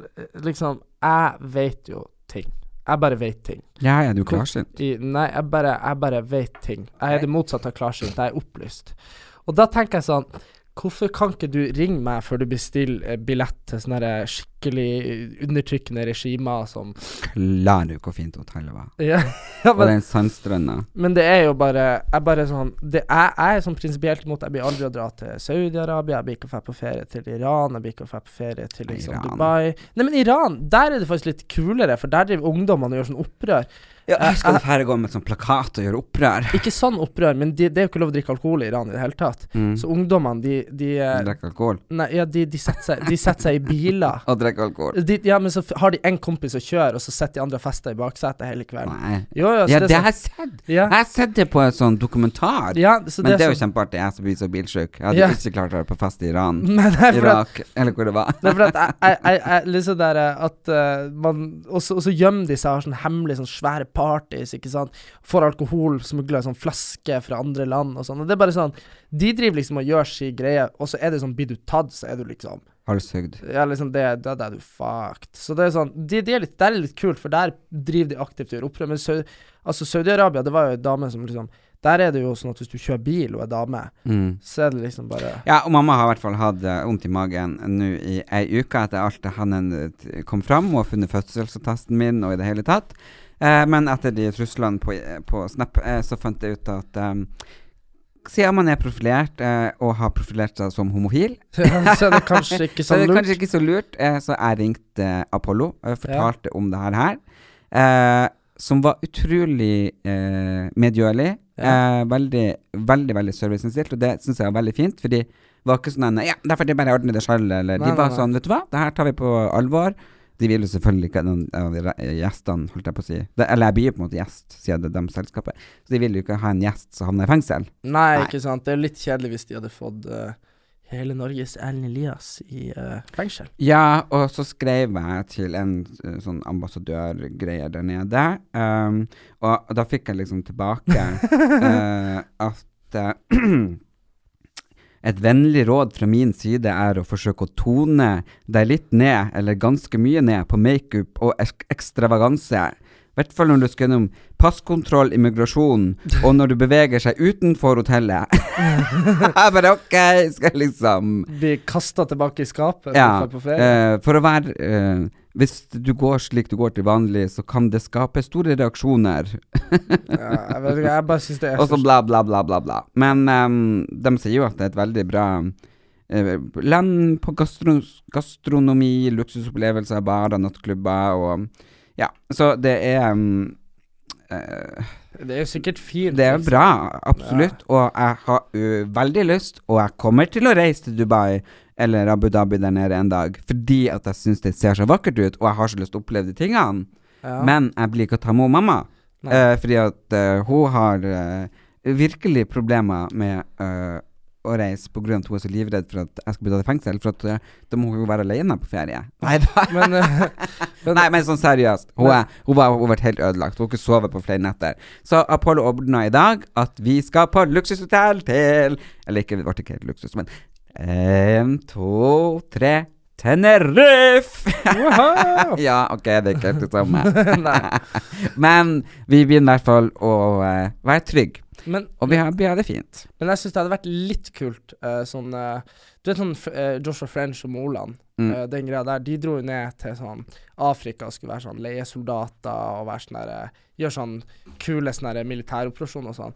Liksom, jeg vet jo ting. Jeg bare vet ting. ja, ja, du er klarsynt? Nei, jeg bare, jeg bare vet ting. Jeg er det motsatte av klarsynt. Jeg er opplyst. Og da tenker jeg sånn Hvorfor kan ikke du ringe meg før du bestiller billett til sånn der skikkelig undertrykkende regimer som Lærer du hvor fint hotellet var? Ja, ja Og men, den sandstranda. men det er jo bare Jeg bare sånn det er, Jeg er sånn prinsipielt imot Jeg blir aldri å dra til Saudi-Arabia, jeg blir ikke å dra på ferie til Iran, jeg blir ikke å dra på ferie til liksom Iran. Dubai Nei, men Iran, der er det faktisk litt kulere, for der driver ungdommene og gjør sånn opprør. Ja, jeg- skal færre gå med sånn plakat og gjøre opprør? Ikke sånn opprør, men de, det er jo ikke lov å drikke alkohol i Iran i det hele tatt. Mm. Så ungdommene, de, de de Drikker alkohol? Nei, ja, de, de, setter seg, seg i biler. Og drikke alkohol? De, ja, men så har de en kompis som kjører, og så sitter de andre og fester i baksetet hele kvelden. Nei. Jo, jo, Ja, det det har jeg sett! Ja. Jeg har sett det på en sånn dokumentar. Ja, så Men det er jo så... kjempeartig. Jeg som blir så bilsjuk. Jeg hadde Ja. ikke klart å være på fest i Iran. Men det for at, Irak, eller hvor det var. det er for at jeg, jeg, jeg, jeg liksom der eh, at uh, man Og så gjemmer de seg og har sånn hemmelige sånn svære parties, ikke sant. Får alkohol, smugler sånn flaske fra andre land og sånn. Og det er bare sånn De driver liksom og gjør si greie, og så er det sånn Blir du tatt, så er du liksom Halshugd. Ja, liksom det, da er du fucked. Så det er sånn Det, det, er litt, Det er litt kult, for der driver de aktivt og gjør opprør. Men Saudi, altså Saudi-Arabia, det var jo en dame som liksom Der er det jo sånn at hvis du kjører bil og er dame, Mm. så er det liksom bare Ja, og mamma har i hvert fall hatt eh, vondt i magen nå i ei uke etter alt det han eh, kom fram og funnet fødselsattesten min og i det hele tatt. Eh, men etter de truslene på, på Snap, eh, så fant jeg ut at um, siden man er profilert eh, og har profilert seg som homofil, Så er det kanskje ikke så så er det lurt. kanskje ikke så lurt. Eh, så jeg ringte Apollo og fortalte om det her. eh, som var utrolig eh, medgjørlig. Eh, veldig, veldig veldig serviceinnstilt, og det syns jeg var veldig fint. Fordi det var ikke sånn en, Ja, derfor det bare ordner det sjøl, eller Nei, De var nei, nei. sånn, vet du hva, det her tar vi på alvor. De vil jo selvfølgelig ikke av gjestene, holdt jeg på å si det, Eller jeg blir jo på en måte gjest, siden det er deres selskapet. Så de vil jo ikke ha en gjest som havner i fengsel. Nei, Nei. ikke sant. Det er litt kjedelig hvis de hadde fått uh, hele Norges Erlend Elias i uh, fengsel. Ja, og så skrev jeg til en uh, sånn ambassadørgreier der nede, um, og, og da fikk jeg liksom tilbake at et vennlig råd fra min side er å forsøke å tone deg litt ned, eller ganske mye ned, på makeup og ek ekstravaganse. I hvert fall når du skal gjennom passkontroll, immigrasjon, og når du beveger seg utenfor hotellet. jeg bare OK, skal jeg liksom Bli kasta tilbake i skapet ja, eh, for å være eh, Hvis du går slik du går til vanlig, så kan det skape store reaksjoner. ja, jeg vet ikke, jeg bare syns det er Og så bla, bla, bla, bla, bla. Men um, de sier jo at det er et veldig bra uh, land på gastro gastronomi, luksusopplevelser, barer, nattklubber og Ja, så det er um, uh, Det er jo sikkert fint. Det er liksom. bra, absolutt. Og jeg har uh, veldig lyst, og jeg kommer til å reise til Dubai eller Abu Dhabi der nede en dag, fordi at jeg syns det ser så vakkert ut, og jeg har så lyst til å oppleve de tingene. Ja. Men jeg blir ikke å ta med mamma, eh, fordi at uh, hun har uh, virkelig problemer med å reise på grunn av at hun er så livredd for at jeg skal bli tatt i fengsel, for at da må hun jo være alene på ferie. Nei da. Men, men Nei, men sånn seriøst. Hun, er, hun, var, hun har vært helt ødelagt. Hun har ikke sovet på flere netter. Så Apollo ordna i dag at vi skal på luksushotell til Eller ikke, det ble ikke helt luksus, men én, to, tre Tenerife! Ja, ok, det er ikke helt det samme. Men vi begynner i hvert fall å uh, være trygge. Men, Og vi har, vi har det fint. men jeg syns det hadde vært litt kult uh, sånn uh, Du vet sånn Joshua French og Moland, Mm. den greia der. De dro jo ned til sånn Afrika og skulle være sånn leiesoldater og være sånn der Gjøre sånn kule sånne militæroperasjoner og sånn.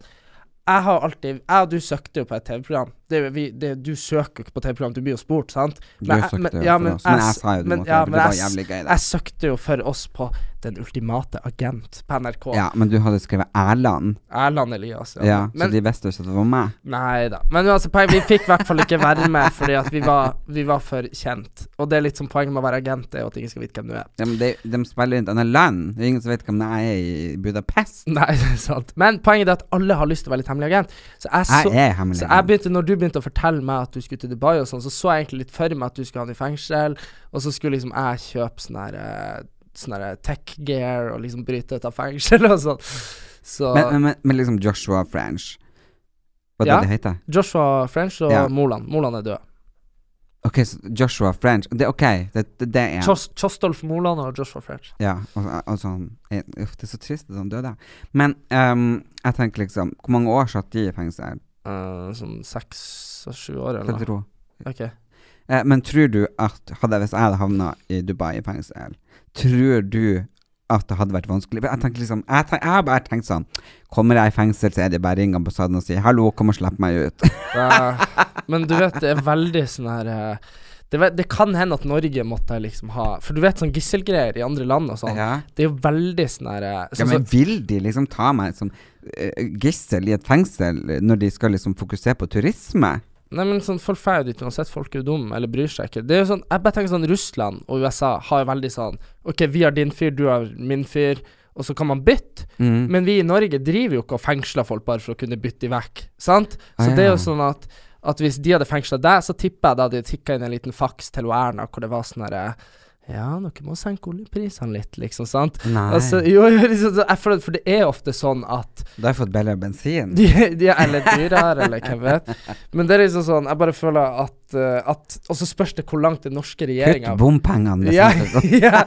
Jeg har alltid Jeg og du søkte jo på et TV-program. Det, vi, det, du søker jo ikke på TV-program, du blir jo spurt, sant? Du Men jeg- søkte men- jo ja, for oss. Men jeg sa jo du men- måtte ja, det, var jævlig gøy. Jeg søkte jo for oss på Den ultimate agent på NRK. Ja, men du hadde skrevet Erland, Erland Elias. ja, Men, så de visste jo ikke at det var meg. Nei da. Men altså, vi fikk i hvert fall ikke være med fordi at vi var, vi var for kjent. Og det er litt som poenget med å være agent, er jo at ingen skal vite hvem du er. Ja, men de, de spiller inn et annet land. Det er ingen som vet hvem jeg er i Budapest. Nei, det er sant. Men poenget er at alle har lyst til å være litt hemmelig agent. Så jeg, så, Jeg er hemmelig. så jeg begynte, når du begynte å fortelle meg at du skulle til Dubai og sånn, så så jeg egentlig litt for meg at du skulle ha den i fengsel, og så skulle liksom jeg kjøpe sånn her eh, Sånn her tech gear og liksom bryte ut av fengsel og sånn. Så men, men, men, liksom Joshua French Hva er Ja. det det heter? Joshua French og Ja. Moland. Moland er død. Ok, så Joshua French Det, ok, det, det, det er Chos, Kjostolf Moland og Joshua French. Ja, og, og sånn Uff, det er så trist at han døde. Men um, jeg tenker liksom Hvor mange år satt de i fengsel? Eh, sånn seks og sju år, eller noe. tror du? Eh, men tror du at hadde, Hvis jeg hadde havna i Dubai i fengsel, tror du at det hadde vært vanskelig? Jeg tenker liksom Jeg, tenker, jeg har bare tenkt sånn Kommer jeg i fengsel, så er det bare å ringe ambassaden og si 'hallo, kom og slipp meg ut'. Ja, men du vet, det er veldig sånn her eh, det, det kan hende at Norge måtte liksom ha For du vet sånn gisselgreier i andre land og sånn. ja. Det er jo veldig sånn her eh, ja, sånn men vil de liksom ta meg som gissel i et fengsel når de skal liksom fokusere på turisme? Nei, men sånn Folk drar jo dit uansett. Folk er jo dumme, eller bryr seg ikke. Det er jo sånn Jeg bare tenker sånn Russland og USA har jo veldig sånn OK, vi har din fyr, du har min fyr, og så kan man bytte. Mm. Men vi i Norge driver jo ikke og fengsler folk bare for å kunne bytte de vekk, sant? Så Ah, det er jo sånn at At hvis de hadde fengsla deg, så tipper jeg da de tikka inn en liten faks til Erna hvor det var sånn herre Ja, dere må senke oljeprisene litt, liksom, sant? Nei. Altså, jo, liksom, for, for det er ofte sånn at Da har fått billigere bensin. de, de er eller dyrere, eller hvem vet. Men det er liksom sånn, jeg bare føler at, eh, at Og så spørs det hvor langt den norske Kutt regjeringa bompengene. ja, ja,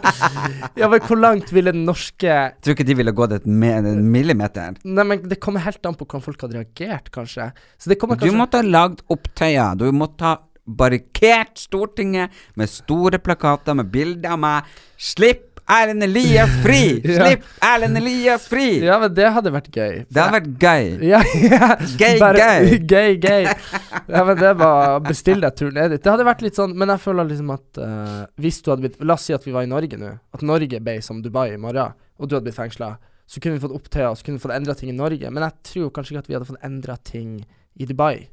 ja, men hvor langt ville den norske Jeg tror ikke de ville gått et en millimeter. Nei, men det kommer helt an på hvordan folk hadde reagert, kanskje. Så det kommer Du måtte ha lagd opptøyer. Du måtte ha barrikert Stortinget med store plakater med bilder av meg. Slipp Erlend Elias fri! Ja. Slipp Erlend Elias fri! Ja, men det hadde vært gøy. Det hadde vært gøy. Ja, ja. Gøy, Bare- gøy. Gøy, gay. Ja, men det var Bestill deg turen ned dit. Det hadde vært litt sånn Men jeg føler liksom at uh, hvis du hadde blitt La oss si at vi var i Norge nå. At Norge ble som Dubai i morgen, og du hadde blitt fengsla. Så kunne vi fått opptøyer, så kunne vi fått endra ting i Norge. Men jeg tror kanskje ikke at vi hadde fått endra ting i Dubai.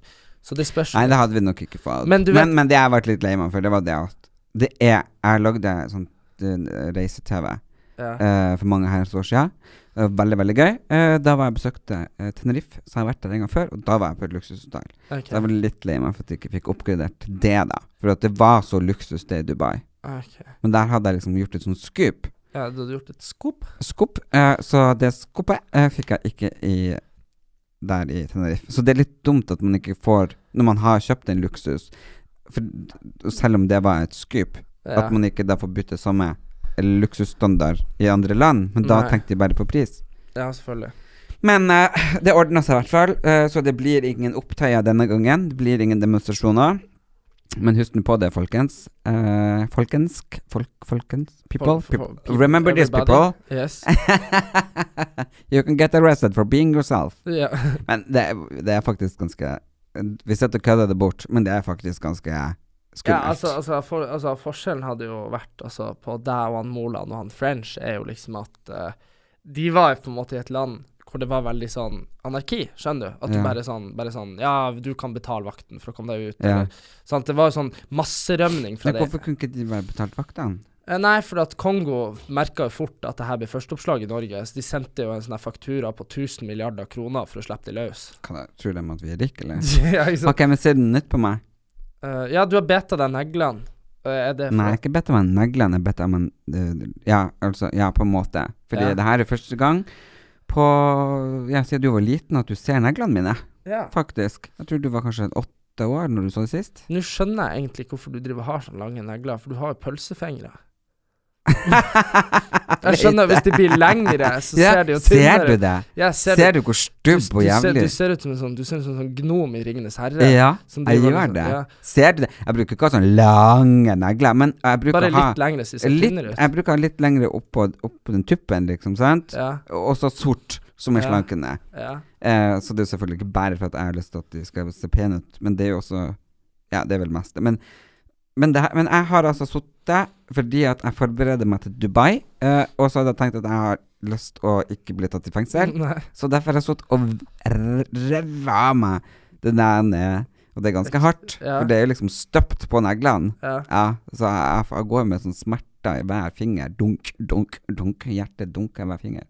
Så det spørs Nei, det hadde vi nok ikke fått. Men Men, men, det jeg har vært litt lei meg for, det var det at det er Jeg lagde sånn reise-TV ja. uh, for mange herrens år siden. Det var veldig, veldig gøy. Uh, da var jeg besøkte uh, Tenerife, så jeg har vært der en gang før, og da var jeg på et luksushotell. Okay. Så jeg var litt lei meg for at jeg ikke fikk oppgradert det, da. For at det var så luksus det i Dubai. Okay. Men der hadde jeg liksom gjort et sånt scoop. Ja, du hadde gjort et skop? Scoop Eh, så det scoopet eh, fikk jeg ikke i der i Tenerife. Så det er litt dumt at man ikke får Når man har kjøpt en luksus, for, selv om det var et skup, Ja. at man ikke da får bytte samme luksusstandard i andre land. Men da Nei. tenkte de bare på pris. ja, selvfølgelig. Men uh, det ordna seg i hvert fall, uh, så det blir ingen opptøyer denne gangen. Det blir ingen demonstrasjoner. Men husk nå på det, folkens. Uh, folkensk folk, Folkens People. Fol- fol- people. people, Remember this, people. Yes. you can get arrested for being yourself. Yeah. Men det, er- det er faktisk ganske Vi sitter og kødder det bort, men det er faktisk ganske skummelt. Ja, altså, altså, for, altså Forskjellen hadde jo vært altså, på deg og han Moland og han French, er jo liksom at uh, de var på en måte i et land hvor det var veldig sånn anarki, skjønner du? At du Ja. bare sånn, bare sånn Ja, du kan betale vakten for å komme deg ut. Ja. Eller, sant? Det var jo sånn masserømning fra det. hvorfor kunne ikke de bare betalt vaktene? Eh, Nei, for at Kongo merka jo fort at det her ble førsteoppslag i Norge. Så de sendte jo en sånn faktura på 1000 milliarder kroner for å slippe det løs. Kan jeg, tror de at vi er rike, eller? ja, liksom. Ok, men ser den nytt på meg? Uh, ja, du har beta deg neglene. Det Nei, jeg har ikke bedt om neglene, jeg har bedt om en uh, Ja, altså, ja, på en måte. Fordi Ja. det her er første gang på Ja, siden du var liten, at du ser neglene mine. Ja. Faktisk. Jeg tror du var kanskje åtte år når du så det sist. Nå skjønner jeg egentlig hvorfor du driver har sånne lange negler, for du har jo pølsefingre. Jeg skjønner, hvis de blir lengre, så ja, ser de jo Ser du det? Ja, ser, Ser du, du hvor stubb og ser, jævlig du ser ut som en sånn Du ser ut som en sånn gnom i Ringenes herre. Ja, som jeg gjør sånn, det. ja. Ser du det? Jeg bruker ikke ha sånne lange negler, men jeg bruker Bare ha litt lengre, så ser litt, tynnere ut. Jeg bruker ha litt lengre oppå, opp den tuppen, liksom, sant? Ja, Og så sort, som er slankende. ja. Eh, så det er selvfølgelig ikke bare for at jeg har lyst til at de skal se pene ut, men det er jo også Ja, det er vel mest det. Men, men, det her, men jeg har altså sittet fordi at jeg forbereder meg til Dubai, eh, og så hadde jeg tenkt at jeg har lyst å ikke bli tatt i fengsel. Nei. Så derfor har jeg sittet og revet av meg det der. Og det er ganske hardt, Ja. for det er jo liksom støpt på neglene. Ja. Ja, så jeg, jeg går med sånn smerter i hver finger. Dunk, dunk, dunk. Hjertet dunker i hver finger.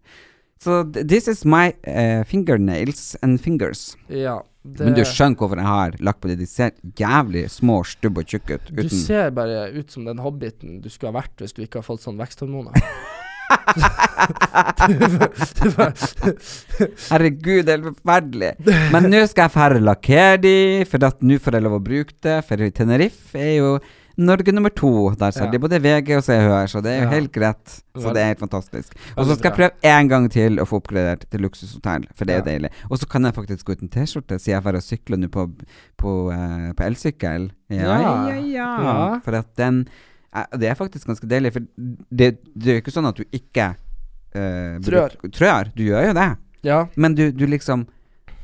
Så so, this is my uh, fingernails and fingers. ja det, Men du skjønner hvorfor jeg har lagt på det. De ser jævlig små, stubbe og tjukke ut. Du ser bare ut som den hobbiten du skulle ha vært hvis du ikke har fått sånn veksthormoner. Herregud, det er forferdelig. Men nå skal jeg færre lakkere de, for nå får jeg lov å bruke det. For Tenerife er jo Norge nummer to. Der de Ja. både VG og Se og Hør, så det er jo Ja. helt greit. Så det er helt fantastisk. Og så skal jeg prøve en gang til å få oppgradert til luksushotell, for det er jo Ja. deilig. Og så kan jeg faktisk gå uten T-skjorte, siden jeg får sykler nå på, på, uh, på elsykkel. Ja, ja, Ja. ja. Ja. For at den uh, Det er faktisk ganske deilig, for det, det er jo ikke sånn at du ikke uh, Trør. Trør. Du gjør jo det. Ja. Men du, du liksom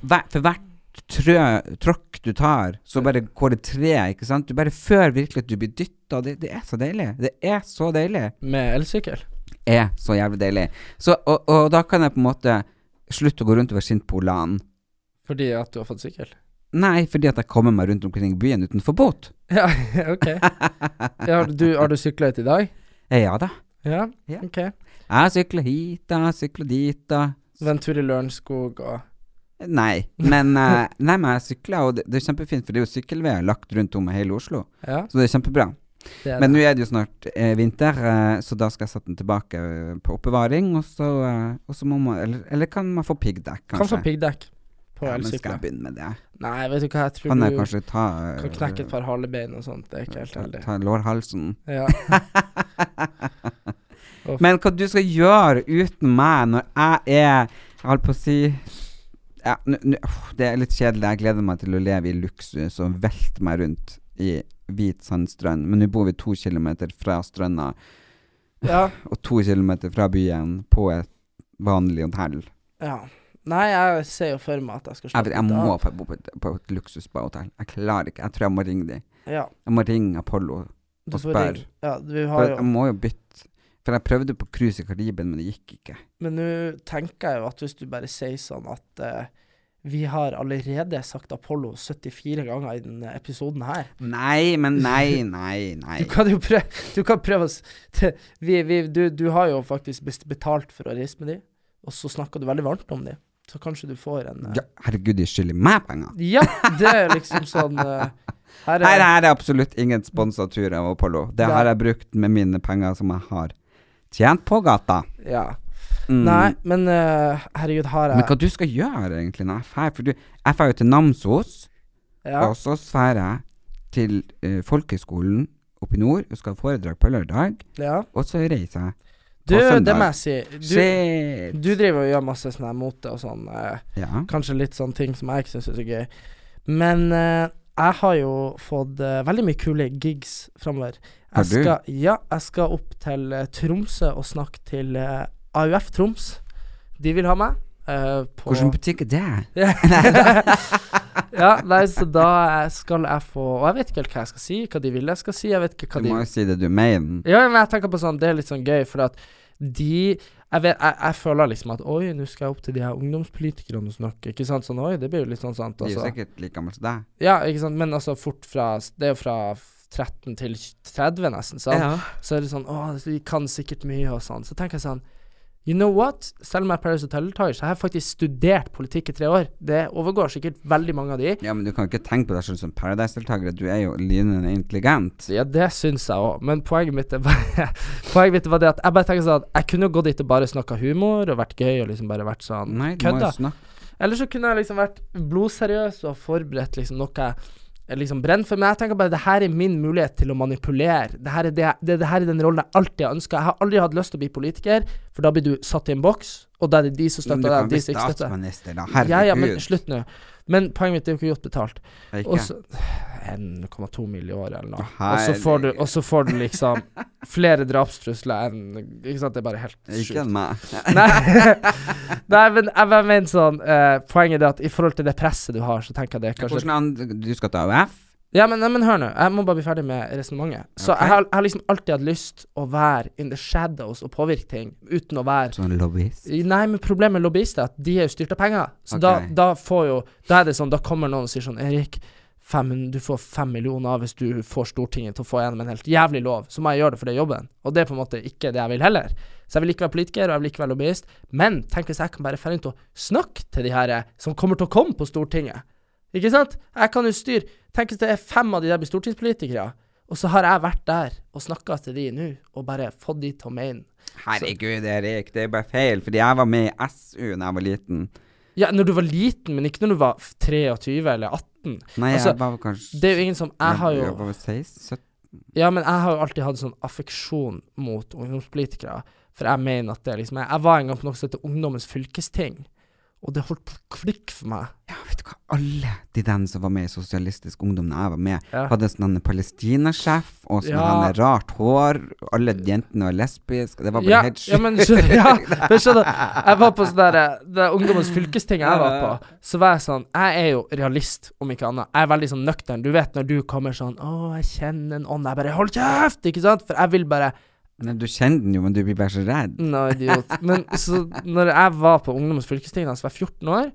hver, For hvert trø, tråkk du tar, så bare går det tre, ikke sant? Du bare føler virkelig at du blir dytta. Det, det er så deilig. Det er så deilig. Med elsykkel. Er så jævlig deilig. Så, og, og da kan jeg på en måte slutte å gå rundt og være sint på Olan. Fordi at du har fått sykkel. Nei, fordi at jeg kommer meg rundt omkring i byen utenfor bot. Ja, ok. Ja, har du, har du sykla hit i dag? Ja da. Ja, ok. Jeg sykler hit da, sykler dit da. Ventur tur i Lørenskog og Nei, men, eh, nei, men jeg sykler, og det, det er kjempefint, for det er jo sykkelveier lagt rundt om i hele Oslo. Ja. Så det er kjempebra. Det er Men nå er det jo snart eh, vinter, eh, så da skal jeg sette den tilbake eh, på oppbevaring. Og så, eh, og så må man eller, eller kan man få piggdekk, Kan få kanskje? piggdekk på ja, men skal jeg begynne med det? Nei, vet du hva, jeg tror Kan jeg du kanskje ta kan knekke et par halebein og sånt. Det er ikke helt heldig. ta lårhalsen? Ja. Men hva du skal gjøre uten meg når jeg er Jeg holdt på å si ja, Det er litt kjedelig. Jeg gleder meg til å leve i luksus og velte meg rundt i hvit sandstrand. Men nå bor vi to kilometer fra stranda ja. og to kilometer fra byen på et vanlig hotell. ja. Nei, jeg ser jo for meg at jeg skal slappe vet, jeg må av. få bo på et, på et luksusbahotell. Jeg klarer ikke. Jeg tror jeg må ringe dem. Ja, Jeg må ringe Apollo. Og spørre. Ja, jeg må jo bytte. For jeg prøvde på cruise i Karibien, men det gikk ikke. Men nå tenker jeg jo at hvis du bare sier sånn at eh, vi har allerede sagt Apollo 74 ganger i denne episoden her. Nei, men nei, nei, nei. Du kan jo prøve, du kan prøve s- vi, vi, du, du har jo faktisk betalt for å reise med de, og så snakker du veldig varmt om de. Så kanskje du får en eh, Ja, herregud, de skylder meg penger. Ja, det er liksom sånn eh, Her Her er er det absolutt ingen sponsa tur av Apollo. Det har jeg brukt med mine penger som jeg har tjent på gata. Ja. Mm. Nei, men uh, herregud, har jeg Men hva du skal gjøre egentlig når jeg drar? For du, jeg drar jo til Namsos, ja. og så drar jeg til uh, folkehøgskolen oppe i nord og skal ha foredrag på lørdag, ja. og så reiser jeg Du, det må jeg si. Du, Shit. du driver og gjør masse sånn her mote og sånn. eh, Ja. Kanskje litt sånne ting som jeg ikke syns er så gøy. Men eh, jeg har jo fått eh, veldig mye kule gigs framover. Jeg du? skal, ja, jeg skal opp til eh, Tromsø og snakke til eh, AUF Troms. De vil ha meg. Uh, på Hvilken butikk er det? ja, nei, så da skal jeg få Og jeg vet ikke helt hva jeg skal si, hva de vil jeg skal si. Jeg vet ikke hva Du de må jo si det du mener. ja, men jeg tenker på sånn, det er litt sånn gøy, for at de Jeg, vet, jeg, jeg føler liksom at Oi, nå skal jeg opp til de her ungdomspolitikerne og snakke. Ikke sant? Sånn, oi, det blir jo litt sånn sant. De er jo Altså. sikkert like gamle som deg. Ja, ikke sant. Men altså fort fra Det er jo fra 13 til 30, nesten. Sant? Så er det sånn Å, de kan sikkert mye og sånn. Så tenker jeg sånn You know what? Selv om jeg er Paris Hotel-deltaker, så har jeg faktisk studert politikk i tre år. Det overgår sikkert veldig mange av de. Ja, men du kan ikke tenke på deg selv som Paradise-deltaker. Du er jo lynende intelligent. Ja, det syns jeg òg, men poenget mitt er bare Poenget mitt var det at jeg bare tenker sånn at jeg kunne gått dit og bare snakka humor og vært gøy og liksom bare vært sånn Nei, kødda. Eller så kunne jeg liksom vært blodseriøs og forberedt liksom noe jeg liksom brenner for. Men jeg tenker bare det her er min mulighet til å manipulere. Det her er, det, det, det her er den rollen jeg alltid har ønska. Jeg har aldri hatt lyst til å bli politiker, for da blir du satt i en boks, og da er det de som støtter deg, de som ikke støtter. da. Ja, ja, men slutt nå. Men poenget mitt er jo ikke godt betalt. Ikke? 1,2 mill. i året eller noe. Og så får du, og så får du liksom flere drapstrusler enn Ikke sant, det er bare helt Ikke enn meg. Nei, Nei, men jeg mener sånn uh, Poenget er at i forhold til det presset du har, så tenker jeg det kanskje Hvordan du skal ta AUF? Ja, men, men hør nå, jeg må bare bli ferdig med resonnementet. Så okay. jeg, har, jeg har liksom alltid hatt lyst å være in the shadows og påvirke ting, uten å være Sånn lobbyist? Nei, men problemet med lobbyister er at de er jo styrt av penger. Så okay. da, da får jo Da er det sånn, da kommer noen og sier sånn Erik, fem, du får fem millioner hvis du får Stortinget til å få gjennom en helt jævlig lov. Så må jeg gjøre det for det er jobben. Og det er på en måte ikke det jeg vil heller. Så jeg vil ikke være politiker, og jeg vil ikke være lobbyist. Men tenk hvis jeg kan bare finne ut å snakke til de her eh, som kommer til å komme på Stortinget. Ikke sant? Jeg kan jo styre Tenk hvis det er fem av de der blir stortingspolitikere, og så har jeg vært der og snakka til de nå, og bare fått de til å mene Herregud, Erik, det er bare feil. Fordi jeg var med i SU da jeg var liten. Ja, når du var liten, men ikke når du var 23 eller 18. Nei, Altså, jeg var kanskje Det er jo ingen som Jeg har jo Jeg var 16? 17? Ja, men jeg har jo alltid hatt sånn affeksjon mot ungdomspolitikere. For jeg mener at det liksom Jeg, jeg var en gang på noe som heter Ungdommens fylkesting, og det holdt på å klikke for meg. Ja, vet du hva, alle de den som var med i Sosialistisk Ungdom da jeg var med, Ja. hadde sånn en palestinasjef og sånn Ja. rart hår. Alle jentene var lesbiske. Det var bare Ja, helt ja, men skjønner, ja, men skjønner Jeg var på sånn der Det ungdommens fylkesting jeg var på, så var jeg sånn Jeg er jo realist, om ikke annet. Jeg er veldig sånn nøktern. Du vet når du kommer sånn Å, jeg kjenner en ånd. Jeg bare Hold kjeft! Ikke sant? For jeg vil bare Men du kjenner den jo, men du blir bare så redd. Nå, idiot. Men så når jeg var på ungdommens fylkesting da jeg var 14 år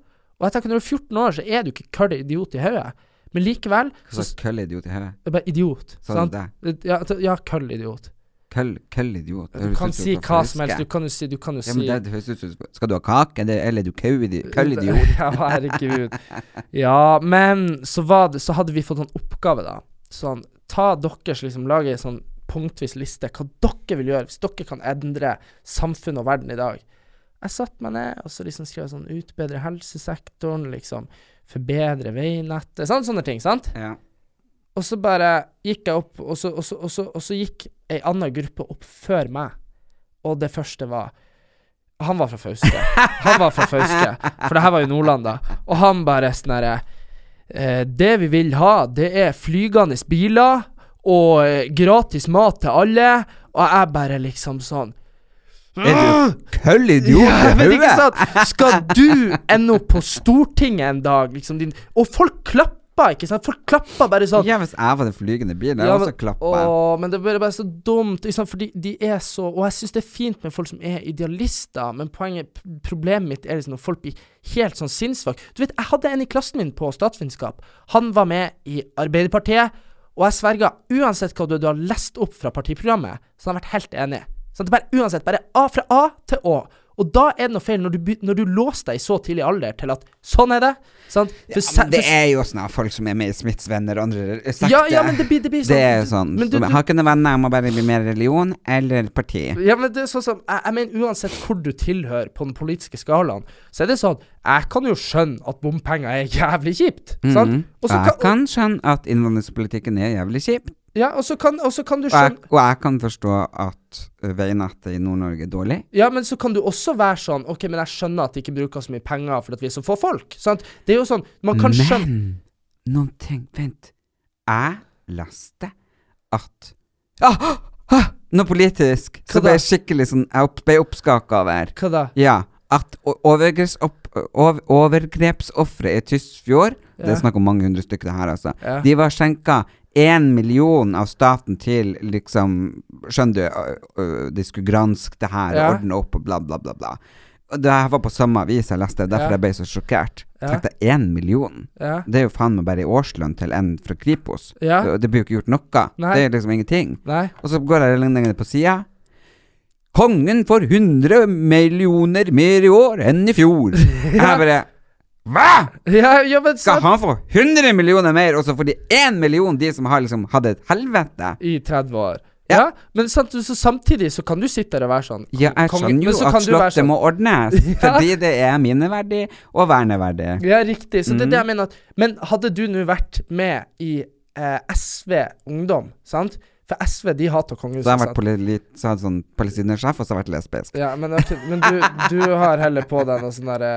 Og jeg tenker når du er 14 år, så er du ikke køll idiot i hodet. Men likevel Hva slags slags køllidiot i hodet? bare idiot. Du Sant? det? Ja, ja køll idiot. Køll, køll-idiot. Du kan si hva som helst. Du kan jo si, du kan jo Ja, men det Skal du ha kake, eller, eller er du køll-idiot? Ja, herregud. Ja, men så, var det, så hadde vi fått en oppgave, da. sånn Ta deres liksom Lage sånn punktvis liste hva dere vil gjøre hvis dere kan endre samfunnet og verden i dag. Jeg satte meg ned og så liksom skrev sånn Utbedre helsesektoren, liksom. Forbedre veinettet. Sånn, sånne ting, sant? Ja. Og så bare gikk jeg opp, og så, og så, og så, og så gikk ei anna gruppe opp før meg. Og det første var Han var fra Fauske. Han var fra Fauske, for det her var jo Nordland, da. Og han bare sånn herre eh, Det vi vil ha, det er flygende biler og eh, gratis mat til alle. Og jeg bare liksom sånn Er du køll idiot ja, i hodet? Skal du ende opp på Stortinget en dag, liksom din Og folk klapper, ikke sant? Folk klapper bare sånn. Ja, hvis jeg var den flygende bilen, jeg Ja, så men- klappa. Åh, men det er bare så dumt. Ikke sant? Fordi de er så Og jeg syns det er fint med folk som er idealister, men poenget, problemet mitt er liksom når folk blir helt sånn sinnssvake. Du vet, jeg hadde en i klassen min på statsvitenskap. Han var med i Arbeiderpartiet, og jeg sverger, uansett hva du, du har lest opp fra partiprogrammet, så har jeg vært helt enig. Sånn, bare uansett, bare A fra A til Å. Og da er det noe feil når du, når du låser deg i så tidlig alder til at sånn er det. Sant? For Ja, men det er jo sånn at folk som er med i Smiths venner og andre sagt ja, ja, men det blir, det blir sånn Det er jo sånn. Men du, du, har ikke noen venner, jeg må bare bli mer religion eller parti. Ja, men det er sånn som jeg, jeg mener uansett hvor du tilhører på den politiske skalaen, så er det sånn Jeg kan jo skjønne at bompenger er jævlig kjipt, sant? Mm -hmm. så jeg kan, kan skjønne at innvandringspolitikken er jævlig kjip. Ja, og så kan, kan du Og jeg, skjønne og jeg kan forstå at veinettet i Nord-Norge er dårlig. Ja, men så kan du også være sånn OK, men jeg skjønner at de ikke bruker så mye penger fordi vi er så få folk, sant? Det er jo sånn Man kan skjønne Men noen ting Vent. Jeg leste at ah, ah, Noe politisk Hva så ble jeg skikkelig sånn Jeg opp, ble oppskaka over. Hva da? Ja. At overgrepsofre i Tysfjord Det Ja. er snakk om mange hundre stykker, det her, altså. Ja. De var skjenka én million av staten til liksom Skjønner du? ø, ø, De skulle granske det her Ja. ordne opp og bla, bla, bla. bla. Og jeg var på samme avis jeg leste, derfor Ja. jeg ble så sjokkert. Ja. Tenkte deg én million? Ja. Det er jo faen meg bare i årslønn til en fra Kripos. Ja. Det, det blir jo ikke gjort noe. Nei. Det er liksom ingenting. Nei. Og så går jeg lenger på sida. Kongen får 100 millioner mer i år enn i fjor. Jeg bare Hva?! Ja, ja, men Skal sant han få 100 millioner mer, og så får de 1 million, de som har liksom hatt et helvete? I 30 år. Ja. Ja, men sant, så samtidig så kan du sitte der og være sånn Ja, jeg skjønner jo at kan du være Slottet sånn- må ordnes, fordi det er minneverdig og verneverdig. Ja, riktig. Så det er det jeg mener at Men hadde du nå vært med i eh, SV Ungdom, sant? For SV, de hater kongehuset. Så jeg har vært så hadde sånn palestinersjef, og så har jeg vært lesbisk. Ja, men, okay, men du, du har heller på deg noe sånn derre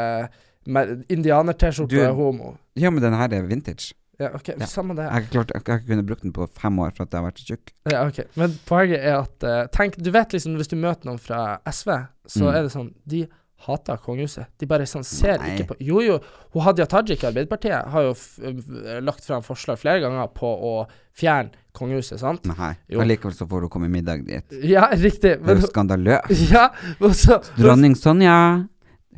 Indianer-T-skjorte er homo. Ja, men den her er vintage. Ja, ok, Ja. samme det. Jeg har ikke klart, jeg har ikke kunnet bruke den på fem år for at jeg har vært så tjukk. Ja, ok. Men poenget er at uh, Tenk, du vet liksom hvis du møter noen fra SV, så Mm. er det sånn De hater kongehuset. De bare sånn ser Nei. ikke på Jo, jo. Hun Hadia Tajik i Arbeiderpartiet har jo f lagt fram forslag flere ganger på å fjerne kongehuset, sant? Nei. Jo. Allikevel likevel så får hun komme i middag dit. Ja, riktig. Det er jo skandaløst. Ja, Dronning Sonja,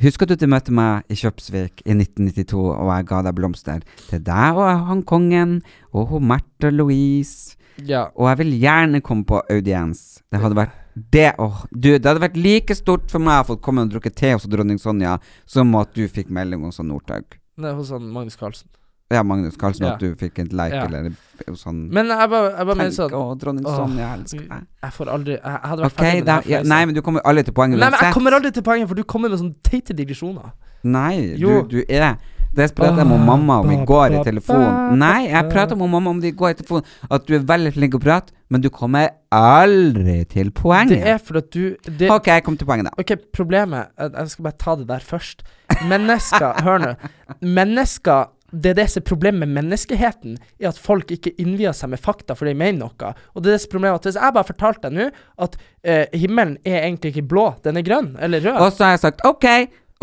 husker du du møtte meg i Kjøpsvik i 1992, og jeg ga deg blomster til deg og han kongen, og hun Märtha Louise, Ja. og jeg vil gjerne komme på audiens. Det hadde vært det, oh, du, det hadde vært like stort for meg å få komme og drukke te hos dronning Sonja, som at du fikk melding hos Northug. Er hos han Magnus Carlsen. Ja, Magnus Carlsen, Ja. at du fikk en like, Ja. eller sånn Men jeg bare, jeg bare mener sånn å, dronning Sonja, jeg elsker deg. Jeg får aldri Jeg, jeg hadde vært Ok, ferdig med det her ja, nei, men du kommer aldri til poenget Nei, men jeg kommer aldri til poenget, for du kommer med sånne teite digresjoner. Nei, du, du er Det prater jeg med mamma om i går i telefonen. Nei, jeg prater med mamma om det i går i telefonen. At du er veldig flink til å prate, men du kommer aldri til Det er fordi at du det, Ok, jeg kom til poenget, da. Ok, problemet jeg skal bare ta det der først. Mennesker Hør nå. Mennesker det er det som er problemet med menneskeheten, er at folk ikke innvier seg med fakta for de mener noe. Og det er det som er problemet at hvis jeg bare fortalte deg nå at eh, himmelen er egentlig ikke blå, den er grønn eller rød Og så har jeg sagt ok.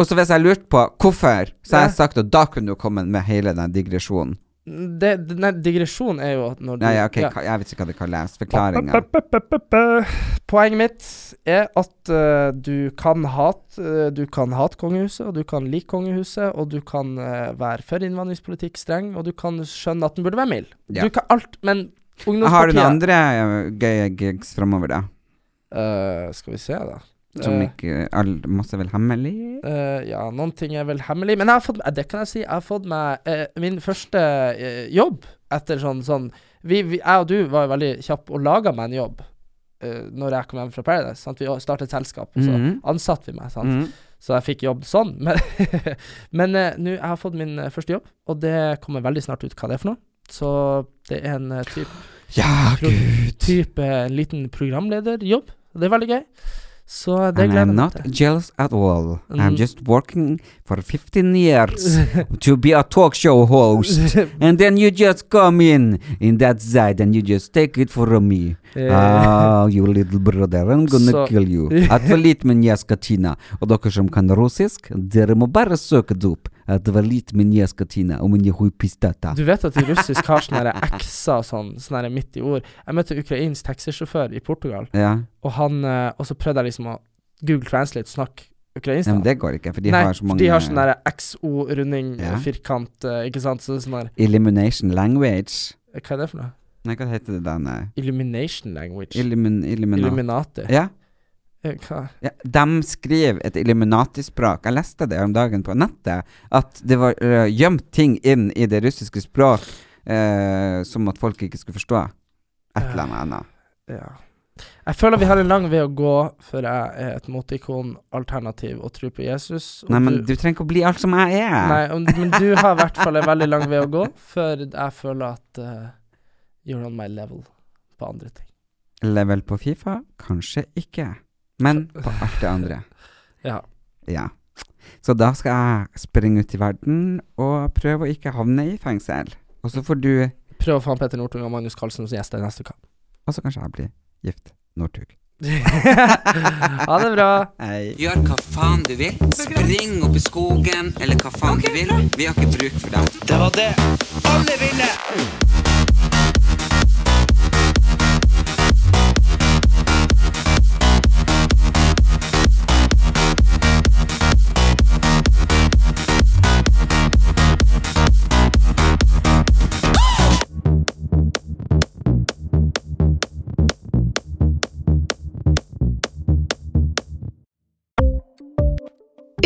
Og så hvis jeg lurte på hvorfor, så har jeg sagt at da kunne du kommet med hele den digresjonen. Det, Nei, digresjon er jo at når du Nei, ok, ja. jeg vet ikke hva det kalles. Forklaringa. Poenget mitt er at uh, du kan hate uh, Du kan hate kongehuset, og du kan like kongehuset, og du kan uh, være for innvandringspolitikk streng, og du kan skjønne at den burde være mild. Ja. Du kan alt, men Har du noen andre gøye gigs framover, da? Skal vi se, da. Som Eh, ikke all, Masse vel hemmelig? Uh, ja, noen ting er vel hemmelig, men jeg har fått, eh, det kan jeg si. Jeg har fått meg uh, min første uh, jobb etter sånn, sånn vi, vi, Jeg og du var jo veldig kjappe og laga meg en jobb uh, når jeg kom hjem fra Paradise. Sant? Vi startet et selskap, og så Mhm. ansatte vi meg. Mm. Så jeg fikk jobb sånn. Men, men nå jeg har fått min første jobb, og det kommer veldig snart ut hva det er for noe. Så det er en type Ja, Pro- type en liten programlederjobb. Det er veldig gøy. Så det And I'm not jealous at all. I'm Mm. just working for 15 years to be a talk show host. And then you just come in in that side and you just take it from me. Ah, you little brother, I'm gonna Så- kill you. Atvalit min skatina. Og dere som kan russisk, dere må bare søke det opp. Atvalit min jeskatina og min huipistata. Du vet at de russisk har sånne ekser sånn, sånne midt i ord. Jeg møtte ukrainsk taxisjåfør i Portugal, Ja. og han eh, Og så prøvde jeg liksom å Google Translate og snakke ukrainsk. ja, men det går ikke, for de Nei, har så mange de har sånn derre XO, runding, Ja. firkant, eh, ikke sant. Så sånn der Elimination language. Hva er det for noe? Nei, hva heter det eh, Illumination language. Illumin, illumina. Illuminati. Ja. Eh, Hva? Ja, de skriver et Illuminati-språk. Jeg leste det om dagen på nettet. At det var uh, gjemt ting inn i det russiske språk uh, som at folk ikke skulle forstå. Et eller annet. Ja. Jeg føler vi har en lang vei å gå før jeg er et motikon-alternativ og tror på Jesus. Nei, men du trenger ikke å bli alt som jeg er. Nei, og, men du har i hvert fall en veldig lang vei å gå før jeg føler at uh, you're on my level på andre ting. Level på Fifa? Kanskje ikke. Men på alt det andre. Ja. Ja. Så da skal jeg springe ut i verden og prøve å ikke havne i fengsel. Og så får du Prøv å få Petter Northug og Magnus Carlsen som gjester neste uke. Og så kanskje jeg blir gift. Northug. ha det bra. Hei. Gjør hva faen du vil. Spring opp i skogen, eller hva faen du vil. Vi har ikke bruk for deg. Det var det alle ville!